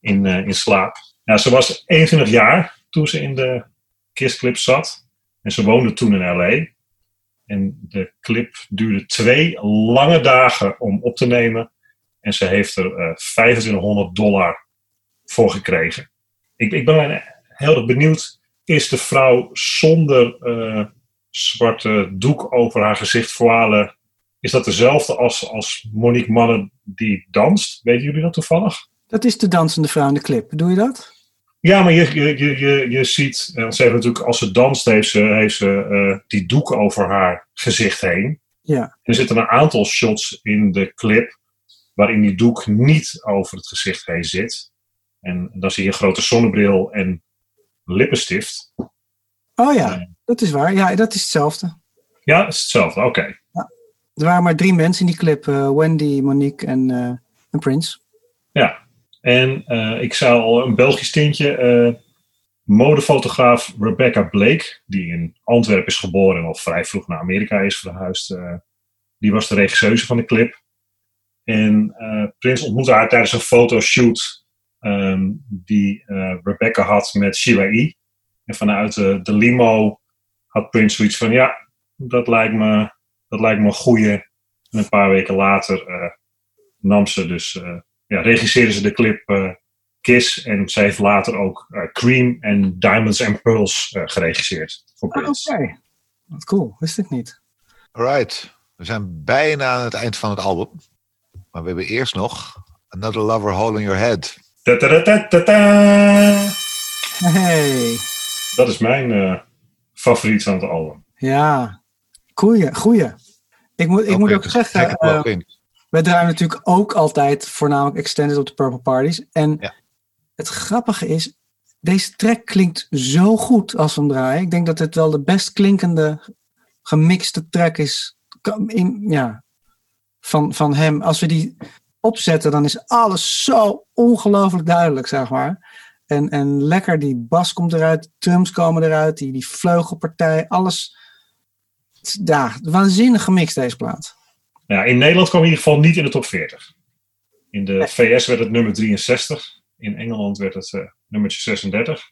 in, in slaap. Ja, ze was 21 jaar toen ze in de Kiss clip zat. En ze woonde toen in L.A. En de clip duurde twee lange dagen om op te nemen. En ze heeft er eh 2500 dollar voor gekregen. Ik, ik ben heel erg benieuwd. Is de vrouw zonder eh, zwarte doek over haar gezicht voile is dat dezelfde als, als Monique Manne die danst? Weten jullie dat toevallig? dat is de dansende vrouw in de clip. Doe je dat? Ja, maar je, je, je, je, je ziet, eh, ze heeft natuurlijk, als ze danst, heeft ze, heeft ze eh, die doek over haar gezicht heen. Ja. Er zitten een aantal shots in de clip waarin die doek niet over het gezicht heen zit. En dan zie je een grote zonnebril en lippenstift. Oh ja, Nee. dat is waar. Ja, dat is hetzelfde. Ja, is hetzelfde. Oké. Er waren maar drie mensen in die clip. eh, Wendy, Monique en, eh en Prince. Ja, en eh, ik zou al een Belgisch tintje. eh, modefotograaf Rebecca Blake, die in Antwerpen is geboren en al vrij vroeg naar Amerika is verhuisd. eh, die was de regisseuse van de clip. En Prins ontmoette haar tijdens een fotoshoot ehm, die Rebecca had met Sheila E. En vanuit de, limo had Prince zoiets van: ja, dat lijkt me, dat lijkt me een goeie. En een paar weken later nam ze dus ja, regisseerde ze de clip eh, Kiss. En zij heeft later ook eh, Cream en Diamonds and Pearls eh, geregisseerd voor Ah, Oké. Wat cool, wist ik niet. Alright. We zijn bijna aan het eind van het album. Maar we hebben eerst nog Another Lover Hole in Your Head. Ta-ta-ta-ta-ta. Hey. Dat is mijn eh, favoriet van het album. Ja, goeie, goeie. Ik moet, ik moet ook dus zeggen, trek wij draaien natuurlijk ook altijd voornamelijk extended op de Purple Parties. En Ja. het grappige is, deze track klinkt zo goed als we hem draaien. Ik denk dat het wel de best klinkende gemixte track is in, ja, van, van hem. Als we die opzetten, dan is alles zo ongelooflijk duidelijk, zeg maar. En, en lekker, die bas komt eruit, drums komen eruit, die, die vleugelpartij, alles. Ja, waanzinnig gemixt deze plaat. Ja, in Nederland kwam in ieder geval niet in de top 40. In de VS werd het nummer 63. In Engeland werd het eh nummertje 36.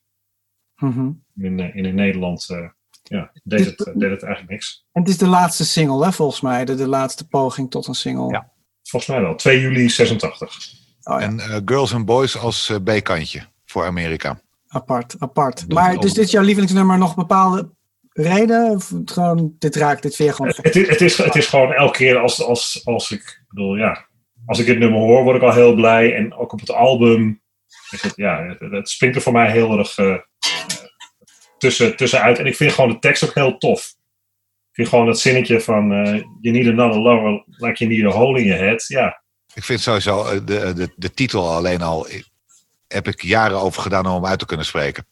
Mhm. In, eh, in, in Nederland eh, ja, deed, het, deed het eigenlijk niks. En het is de laatste single, hè, volgens mij. De, de laatste poging tot een single. Ja. Volgens mij wel. 2 juli 86. Oh, ja. En eh, Girls and Boys als B-kantje voor Amerika. apart, apart. Maar dus dit is jouw lievelingsnummer nog bepaalde reden? Of het gewoon, dit raakt, dit vind je gewoon... Het, is- het, is, het is gewoon elke keer als, als, als ik, ik bedoel, ja, als ik dit nummer hoor, word ik al heel blij. En ook op het album, is het, ja, het, het springt er voor mij heel erg eh, eh, tussen, tussenuit. En ik vind gewoon de tekst ook heel tof. Ik vind gewoon dat zinnetje van, eh you need another lover like you need a hole in your head. Ja, Ik vind sowieso eh, de, de, de titel alleen al. Heb ik jaren over gedaan om hem uit te kunnen spreken.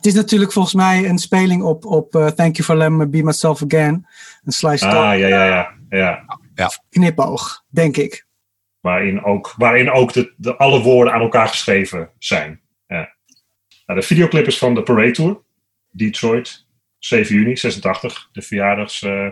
Het is natuurlijk volgens mij een speling op, op eh, Thank You For Letting Me Be Myself Again. Een slice ah, ja, ja, ja. ja. knipoog, denk ik. Waarin ook, waarin ook de, de, alle woorden aan elkaar geschreven zijn. Ja. Nou, de videoclip is van de Parade Tour. Detroit, 7 juni 86. De verjaardags, eh,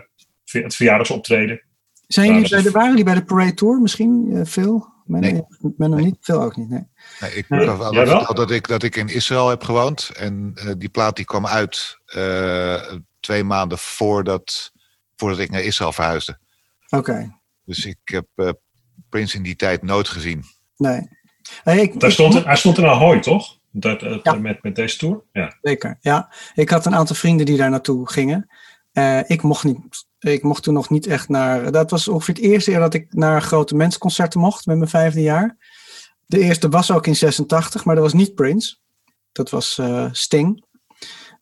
ver- het verjaardagsoptreden. Zijn jullie bij de, waren jullie bij de Parade Tour misschien? eh, veel? Men, Nee. men nog Nee. niet? Veel ook niet, nee. Nee, ik Nee, al dat ik, dat ik in Israël heb gewoond. En eh, die plaat die kwam uit eh, twee maanden voordat, voordat ik naar Israël verhuisde. Oké, Dus ik heb eh Prince in die tijd nooit gezien. nee. Hey, ik, Daar ik- stond, hij stond in Ahoy, toch? Dat, Ja. met, met deze tour? Ja. Zeker, ja. Ik had een aantal vrienden die daar naartoe gingen. Eh, ik, mocht niet, ik mocht toen nog niet echt naar... Dat was ongeveer het eerste jaar dat ik naar grote mensenconcerten mocht met mijn vijfde jaar. De eerste was ook in 86, maar dat was niet Prince. Dat was eh, Sting.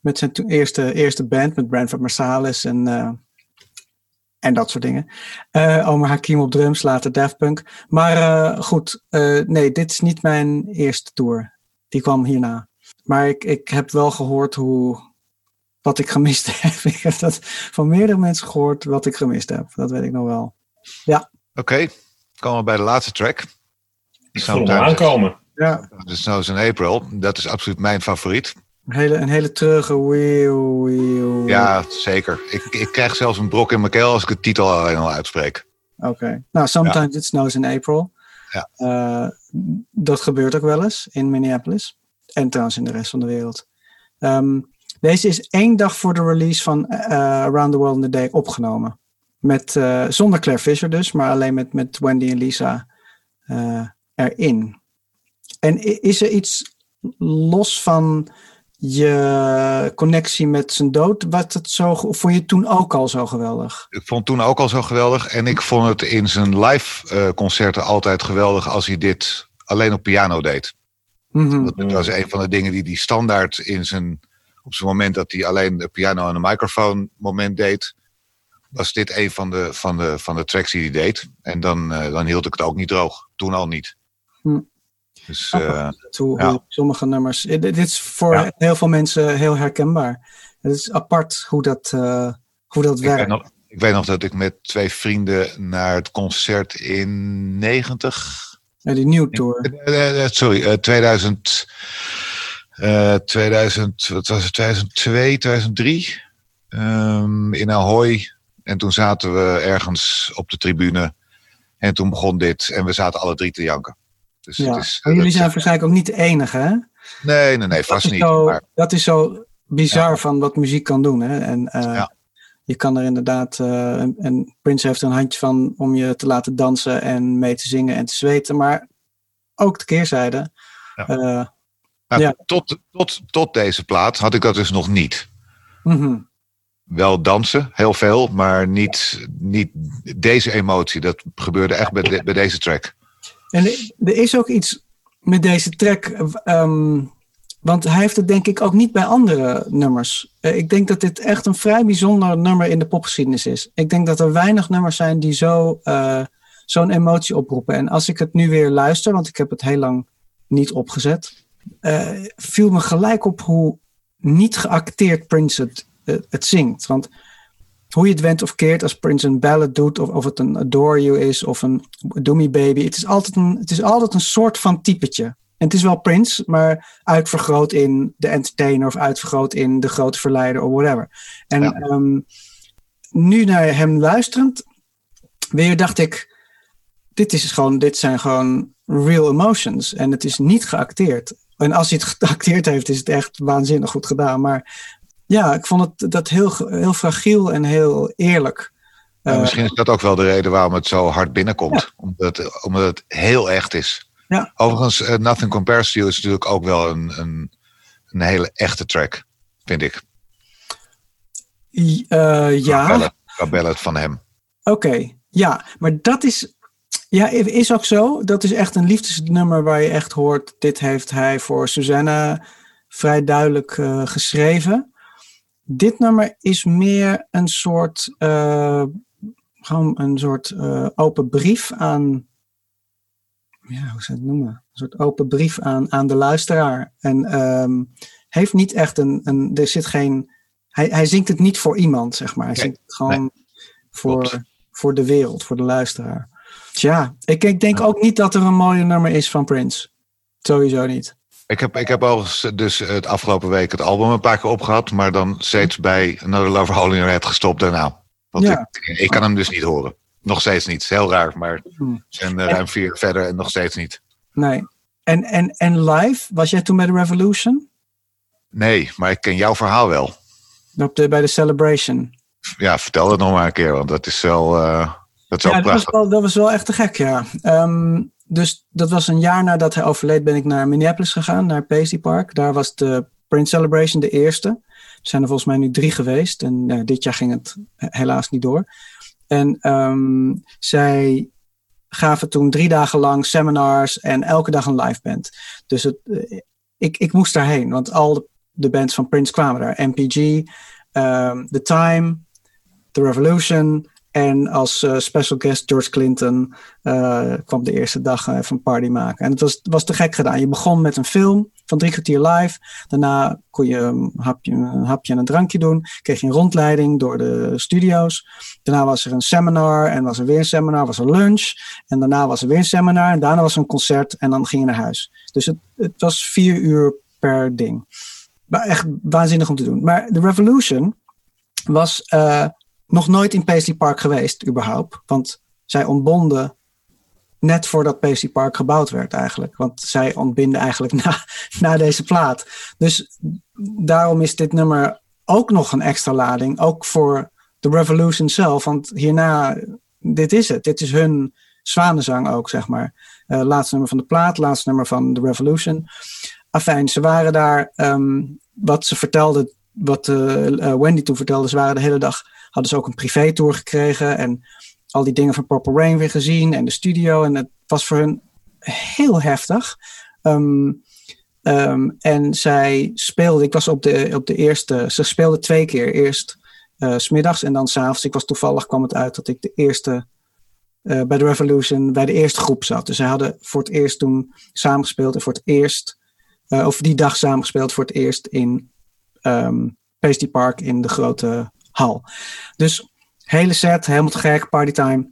Met zijn eerste, eerste band met Branford Marsalis en, eh, en dat soort dingen. Eh Omar Hakim op drums, later Daft Punk. Maar goed, nee, dit is niet mijn eerste tour. Die kwam hierna. Maar ik, ik heb wel gehoord hoe, wat ik gemist heb. Ik heb dat van meerdere mensen gehoord wat ik gemist heb. Dat weet ik nog wel. Oké, komen we bij de laatste track. Ik voel hem Sometimes aankomen. Ja, The Snows in April. Dat is absoluut mijn favoriet. een hele, een hele treurige wee, wee, Ja, zeker. Ik, ik krijg zelfs een brok in mijn keel als ik de titel alleen al uitspreek. Oké. Nou, sometimes it snows in April. Ja. Eh, dat gebeurt ook wel eens in Minneapolis. En trouwens in de rest van de wereld. Ehm, deze is één dag voor de release van eh, Around the World in a Day opgenomen. Met, eh, zonder Claire Fisher dus, maar alleen met, met Wendy en Lisa eh, erin. En is er iets los van je connectie met zijn dood, wat het zo, vond je toen ook al zo geweldig? Ik vond toen ook al zo geweldig. En ik vond het in zijn live eh, concerten altijd geweldig als hij dit alleen op piano deed. Mhm. Dat, dat was een van de dingen die hij standaard in zijn, op zijn moment dat hij alleen de piano en de microfoon moment deed, was dit een van de, van de, van de tracks die hij deed. En dan, eh, dan hield ik het ook niet droog. Toen al niet. Hm. Dus eh, Hoe, Ja. sommige nummers. Dit is voor Ja. heel veel mensen heel herkenbaar. Het is apart hoe dat, eh, hoe dat ik, weet werkt. nog, ik weet nog dat ik met twee vrienden naar het concert in 90 Ja, die New Tour. Sorry, eh, 2000, eh, 2000, wat was het, 2002, 2003 ehm, in Ahoy. En toen zaten we ergens op de tribune en toen begon dit en we zaten alle drie te janken. Dus Ja. het is, Maar jullie zijn waarschijnlijk ook niet de enige, hè? Nee, nee, nee, vast niet. zo, Maar, dat is zo bizar van wat muziek kan doen. Hè? En eh, Ja. je kan er inderdaad. eh, en, en Prince heeft er een handje van om je te laten dansen en mee te zingen en te zweten. Maar ook de keerzijde. Ja. eh, nou, ja. tot, tot, tot deze plaat had ik dat dus nog niet. mhm. Wel dansen, heel veel, maar niet, niet deze emotie. Dat gebeurde echt bij, de- bij deze track. En er- er is ook iets met deze track. ehm, want hij heeft het denk ik ook niet bij andere nummers. Eh, ik denk dat dit echt een vrij bijzonder nummer in de popgeschiedenis is. Ik denk dat er weinig nummers zijn die zo, eh, zo'n emotie oproepen. En als ik het nu weer luister, want ik heb het heel lang niet opgezet, eh, viel me gelijk op hoe niet geacteerd Prince het, eh, het zingt. Want hoe je het went of keert als Prince een ballad doet, of, of het een Adore You is of een Do Me Baby, het is altijd een, het is altijd een soort van typetje. En het is wel Prince, maar uitvergroot in de entertainer of uitvergroot in de grote verleider of whatever. En Ja. ehm, nu naar hem luisterend, weer dacht ik, dit, is gewoon, dit zijn gewoon real emotions en het is niet geacteerd. En als hij het geacteerd heeft, is het echt waanzinnig goed gedaan. Maar ja, ik vond het dat heel, heel fragiel en heel eerlijk. Eh, misschien is dat ook wel de reden waarom het zo hard binnenkomt. Omdat, het- omdat het heel echt is. Ja. Overigens, eh, Nothing Compares to You is natuurlijk ook wel een, een, een hele echte track, vind ik. Eh, ja, Ballad, qua ballad van hem. oké. Ja, maar dat is, ja, is ook zo. Dat is echt een liefdesnummer waar je echt hoort... dit heeft hij voor Suzanne vrij duidelijk eh, geschreven. Dit nummer is meer een soort... eh, gewoon een soort eh, open brief aan... Ja, hoe zou je het noemen? Een soort open brief aan, aan de luisteraar. En ehm, heeft niet echt een... een er zit geen... Hij, hij zingt het niet voor iemand, zeg maar. Hij zingt het gewoon voor, klopt. voor de wereld, voor de luisteraar. Tja, ik, ik denk ook niet dat er een mooie nummer is van Prince. Sowieso niet. Ik heb, ik heb al eens dus het afgelopen week het album een paar keer opgehad, maar dan steeds bij Another Love Your Head gestopt daarna. Want Ja. ik, ik kan hem dus niet horen. Nog steeds niet. Heel raar, maar we zijn er ruim vier verder en nog steeds niet. Nee. En, en, en live, was jij toen bij de Revolution? Nee, maar ik ken jouw verhaal wel. Op de, bij de Celebration? Ja, vertel het nog maar een keer, want dat is wel, eh, dat is Ja, dat was, wel, dat was wel echt te gek, ja. Ehm, dus dat was een jaar nadat hij overleed, ben ik naar Minneapolis gegaan, naar Paisley Park. Daar was de Prince Celebration de eerste. Er zijn er volgens mij nu drie geweest. En ja, dit jaar ging het helaas niet door. En ehm, zij gaven toen drie dagen lang seminars en elke dag een live band. Dus het, eh, ik, ik moest daarheen, want al de, de bands van Prince kwamen daar. MPG, ehm, The Time, The Revolution. En als eh, special guest George Clinton eh, kwam de eerste dag even een party maken. En het was, was te gek gedaan. Je begon met een film van drie kwartier live. Daarna kon je een hapje, hapje en een drankje doen. Kreeg je een rondleiding door de studio's. Daarna was er een seminar en was er weer een seminar. Was er lunch. En daarna was er weer een seminar. En daarna was er een concert en dan ging je naar huis. Dus het, het was vier uur per ding. Maar echt waanzinnig om te doen. Maar de Revolution was eh, nog nooit in Paisley Park geweest, überhaupt. Want zij ontbonden net voordat Paisley Park gebouwd werd eigenlijk. Want zij ontbinden eigenlijk na, na deze plaat. Dus daarom is dit nummer ook nog een extra lading. Ook voor de Revolution zelf. Want hierna, dit is het. Dit is hun zwanenzang ook, zeg maar. Eh, laatste nummer van de plaat, laatste nummer van de Revolution. Afijn, ze waren daar, ehm, wat ze vertelde, wat eh, eh, Wendy toen vertelde, ze waren de hele dag, hadden ze ook een privé-tour gekregen en al die dingen van Purple Rain weer gezien en de studio. En het was voor hun heel heftig. Ehm, ehm, en zij speelde, ik was op de, op de eerste, ze speelde twee keer. Eerst eh, s smiddags en dan s'avonds. Ik was toevallig, kwam het uit dat ik de eerste, eh, bij de Revolution, bij de eerste groep zat. Dus zij hadden voor het eerst toen samengespeeld en voor het eerst, eh, of die dag samengespeeld voor het eerst in Paisley Park in de grote hal. Dus hele set, helemaal te gek, partytime.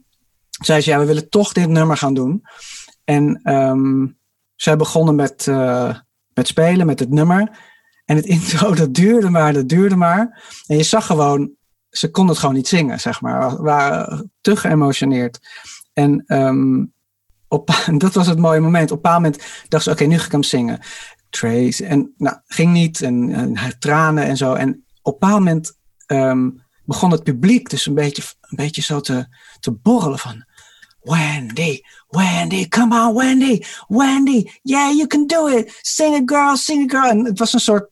Zei ze, ja, we willen toch dit nummer gaan doen. En ehm, zij begonnen met, eh, met spelen, met het nummer. En het intro, dat duurde maar, dat duurde maar. En je zag gewoon, ze kon het gewoon niet zingen, zeg maar. We waren te geëmotioneerd. En ehm, op, dat was het mooie moment. Op een moment dacht ze, oké, nu ga ik hem zingen. Trace. En nou, ging niet. En, en tranen en zo. En op een moment ehm, begon het publiek dus een beetje, een beetje zo te, te borrelen van... Wendy, Wendy, come on Wendy, Wendy, yeah, you can do it. Sing it girl, sing it girl. En het was een soort,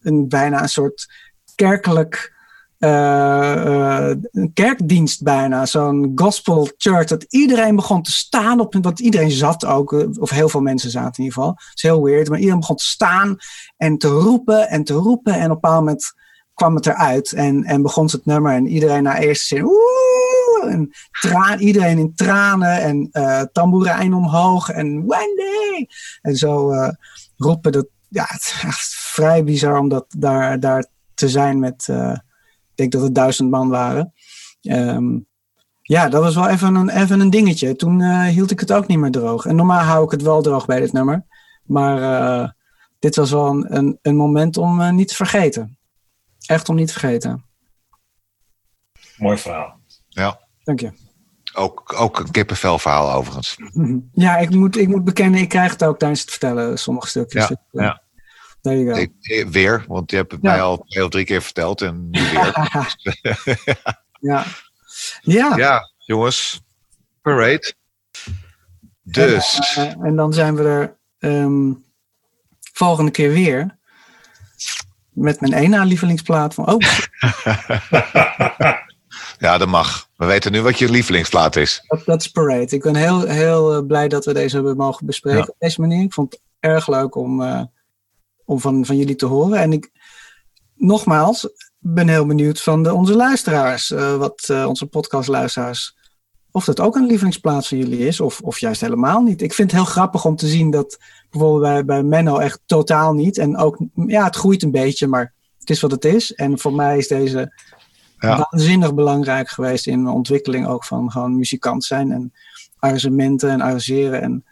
een, bijna een soort kerkelijk, uh, uh, een kerkdienst bijna. Zo'n gospel church, dat iedereen begon te staan op, want iedereen zat ook, of heel veel mensen zaten in ieder geval. Het is heel weird, maar iedereen begon te staan en te roepen en te roepen. En op een bepaald moment kwam het eruit en, en begon het nummer en iedereen naar eerste zin, traan, iedereen in tranen en uh, tamboerijn omhoog en Wendy! En zo uh, roepen, dat, ja, het is echt vrij bizar om dat daar, daar te zijn met, uh, ik denk dat het duizend man waren. Um, ja, dat was wel even een, even een dingetje. Toen hield ik het ook niet meer droog. En normaal hou ik het wel droog bij dit nummer. Maar dit was wel een, een, moment om niet te vergeten. Echt om niet te vergeten. Mooi verhaal. Ja. Dank je. Ook, ook een kippenvel verhaal overigens. Ja, ik moet, ik moet bekennen, ik krijg het ook tijdens het vertellen, sommige stukjes. Ja, ja. There you go. Ik, weer, want je hebt het ja. mij al twee of drie keer verteld en nu weer. ja. Ja. ja, jongens. Parade. Dus. En, uh, en dan zijn we er um, volgende keer weer. Met mijn ene lievelingsplaat van. Oh, Ja, dat mag. We weten nu wat je lievelingsplaat is. dat, dat is Parade. Ik ben heel, heel eh, blij dat we deze hebben mogen bespreken Ja. op deze manier. Ik vond het erg leuk om, eh, om van, van jullie te horen. En ik, nogmaals, ben heel benieuwd van de, onze luisteraars, eh, wat eh, onze podcastluisteraars, of dat ook een lievelingsplaats van jullie is, of, of juist helemaal niet. Ik vind het heel grappig om te zien dat bijvoorbeeld bij, bij Menno echt totaal niet. En ook, ja, het groeit een beetje, maar het is wat het is. En voor mij is deze Ja. waanzinnig belangrijk geweest in de ontwikkeling ook van gewoon muzikant zijn en arrangementen en arrangeren. En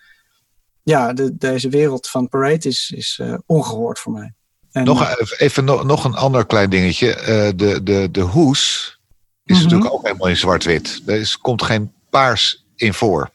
ja, de, deze wereld van Parade is, is eh, ongehoord voor mij. En, Nog, even- even nog, nog een ander klein dingetje. Eh, de, de, de hoes is Mhm. natuurlijk ook helemaal in zwart-wit. Er is, komt geen paars in voor.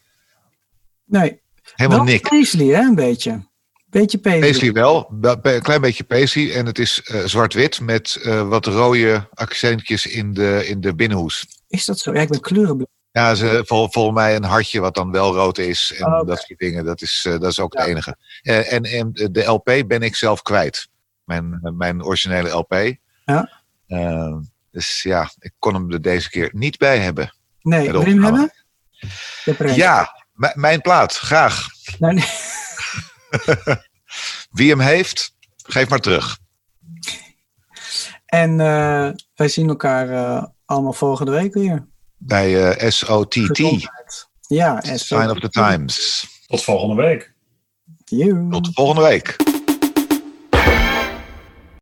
nee, Helemaal niks. Paisley, hè, een beetje. Beetje Paisley. Paisley wel, een klein beetje Paisley. En het is eh, zwart-wit met eh, wat rode accentjes in de, in de binnenhoes. Is dat zo? Ja, ik ben kleurenblind. Ja, ze, vol, volgens mij een hartje wat dan wel rood is. En Oh, dat soort dingen. Dat is, eh, dat is ook Ja. de enige. En, en de LP ben ik zelf kwijt. Mijn, mijn originele LP. Ja. Dus ja, ik kon hem er deze keer niet bij hebben. Nee, wil je hem hebben? Ja, mijn plaat, graag. Nee, nee. Wie hem heeft, geef maar terug. En eh, wij zien elkaar eh, allemaal volgende week weer. Bij eh, SOTT, Gezondheid. Ja, zo- Sign of the Times. Tot volgende week. You. Tot volgende week.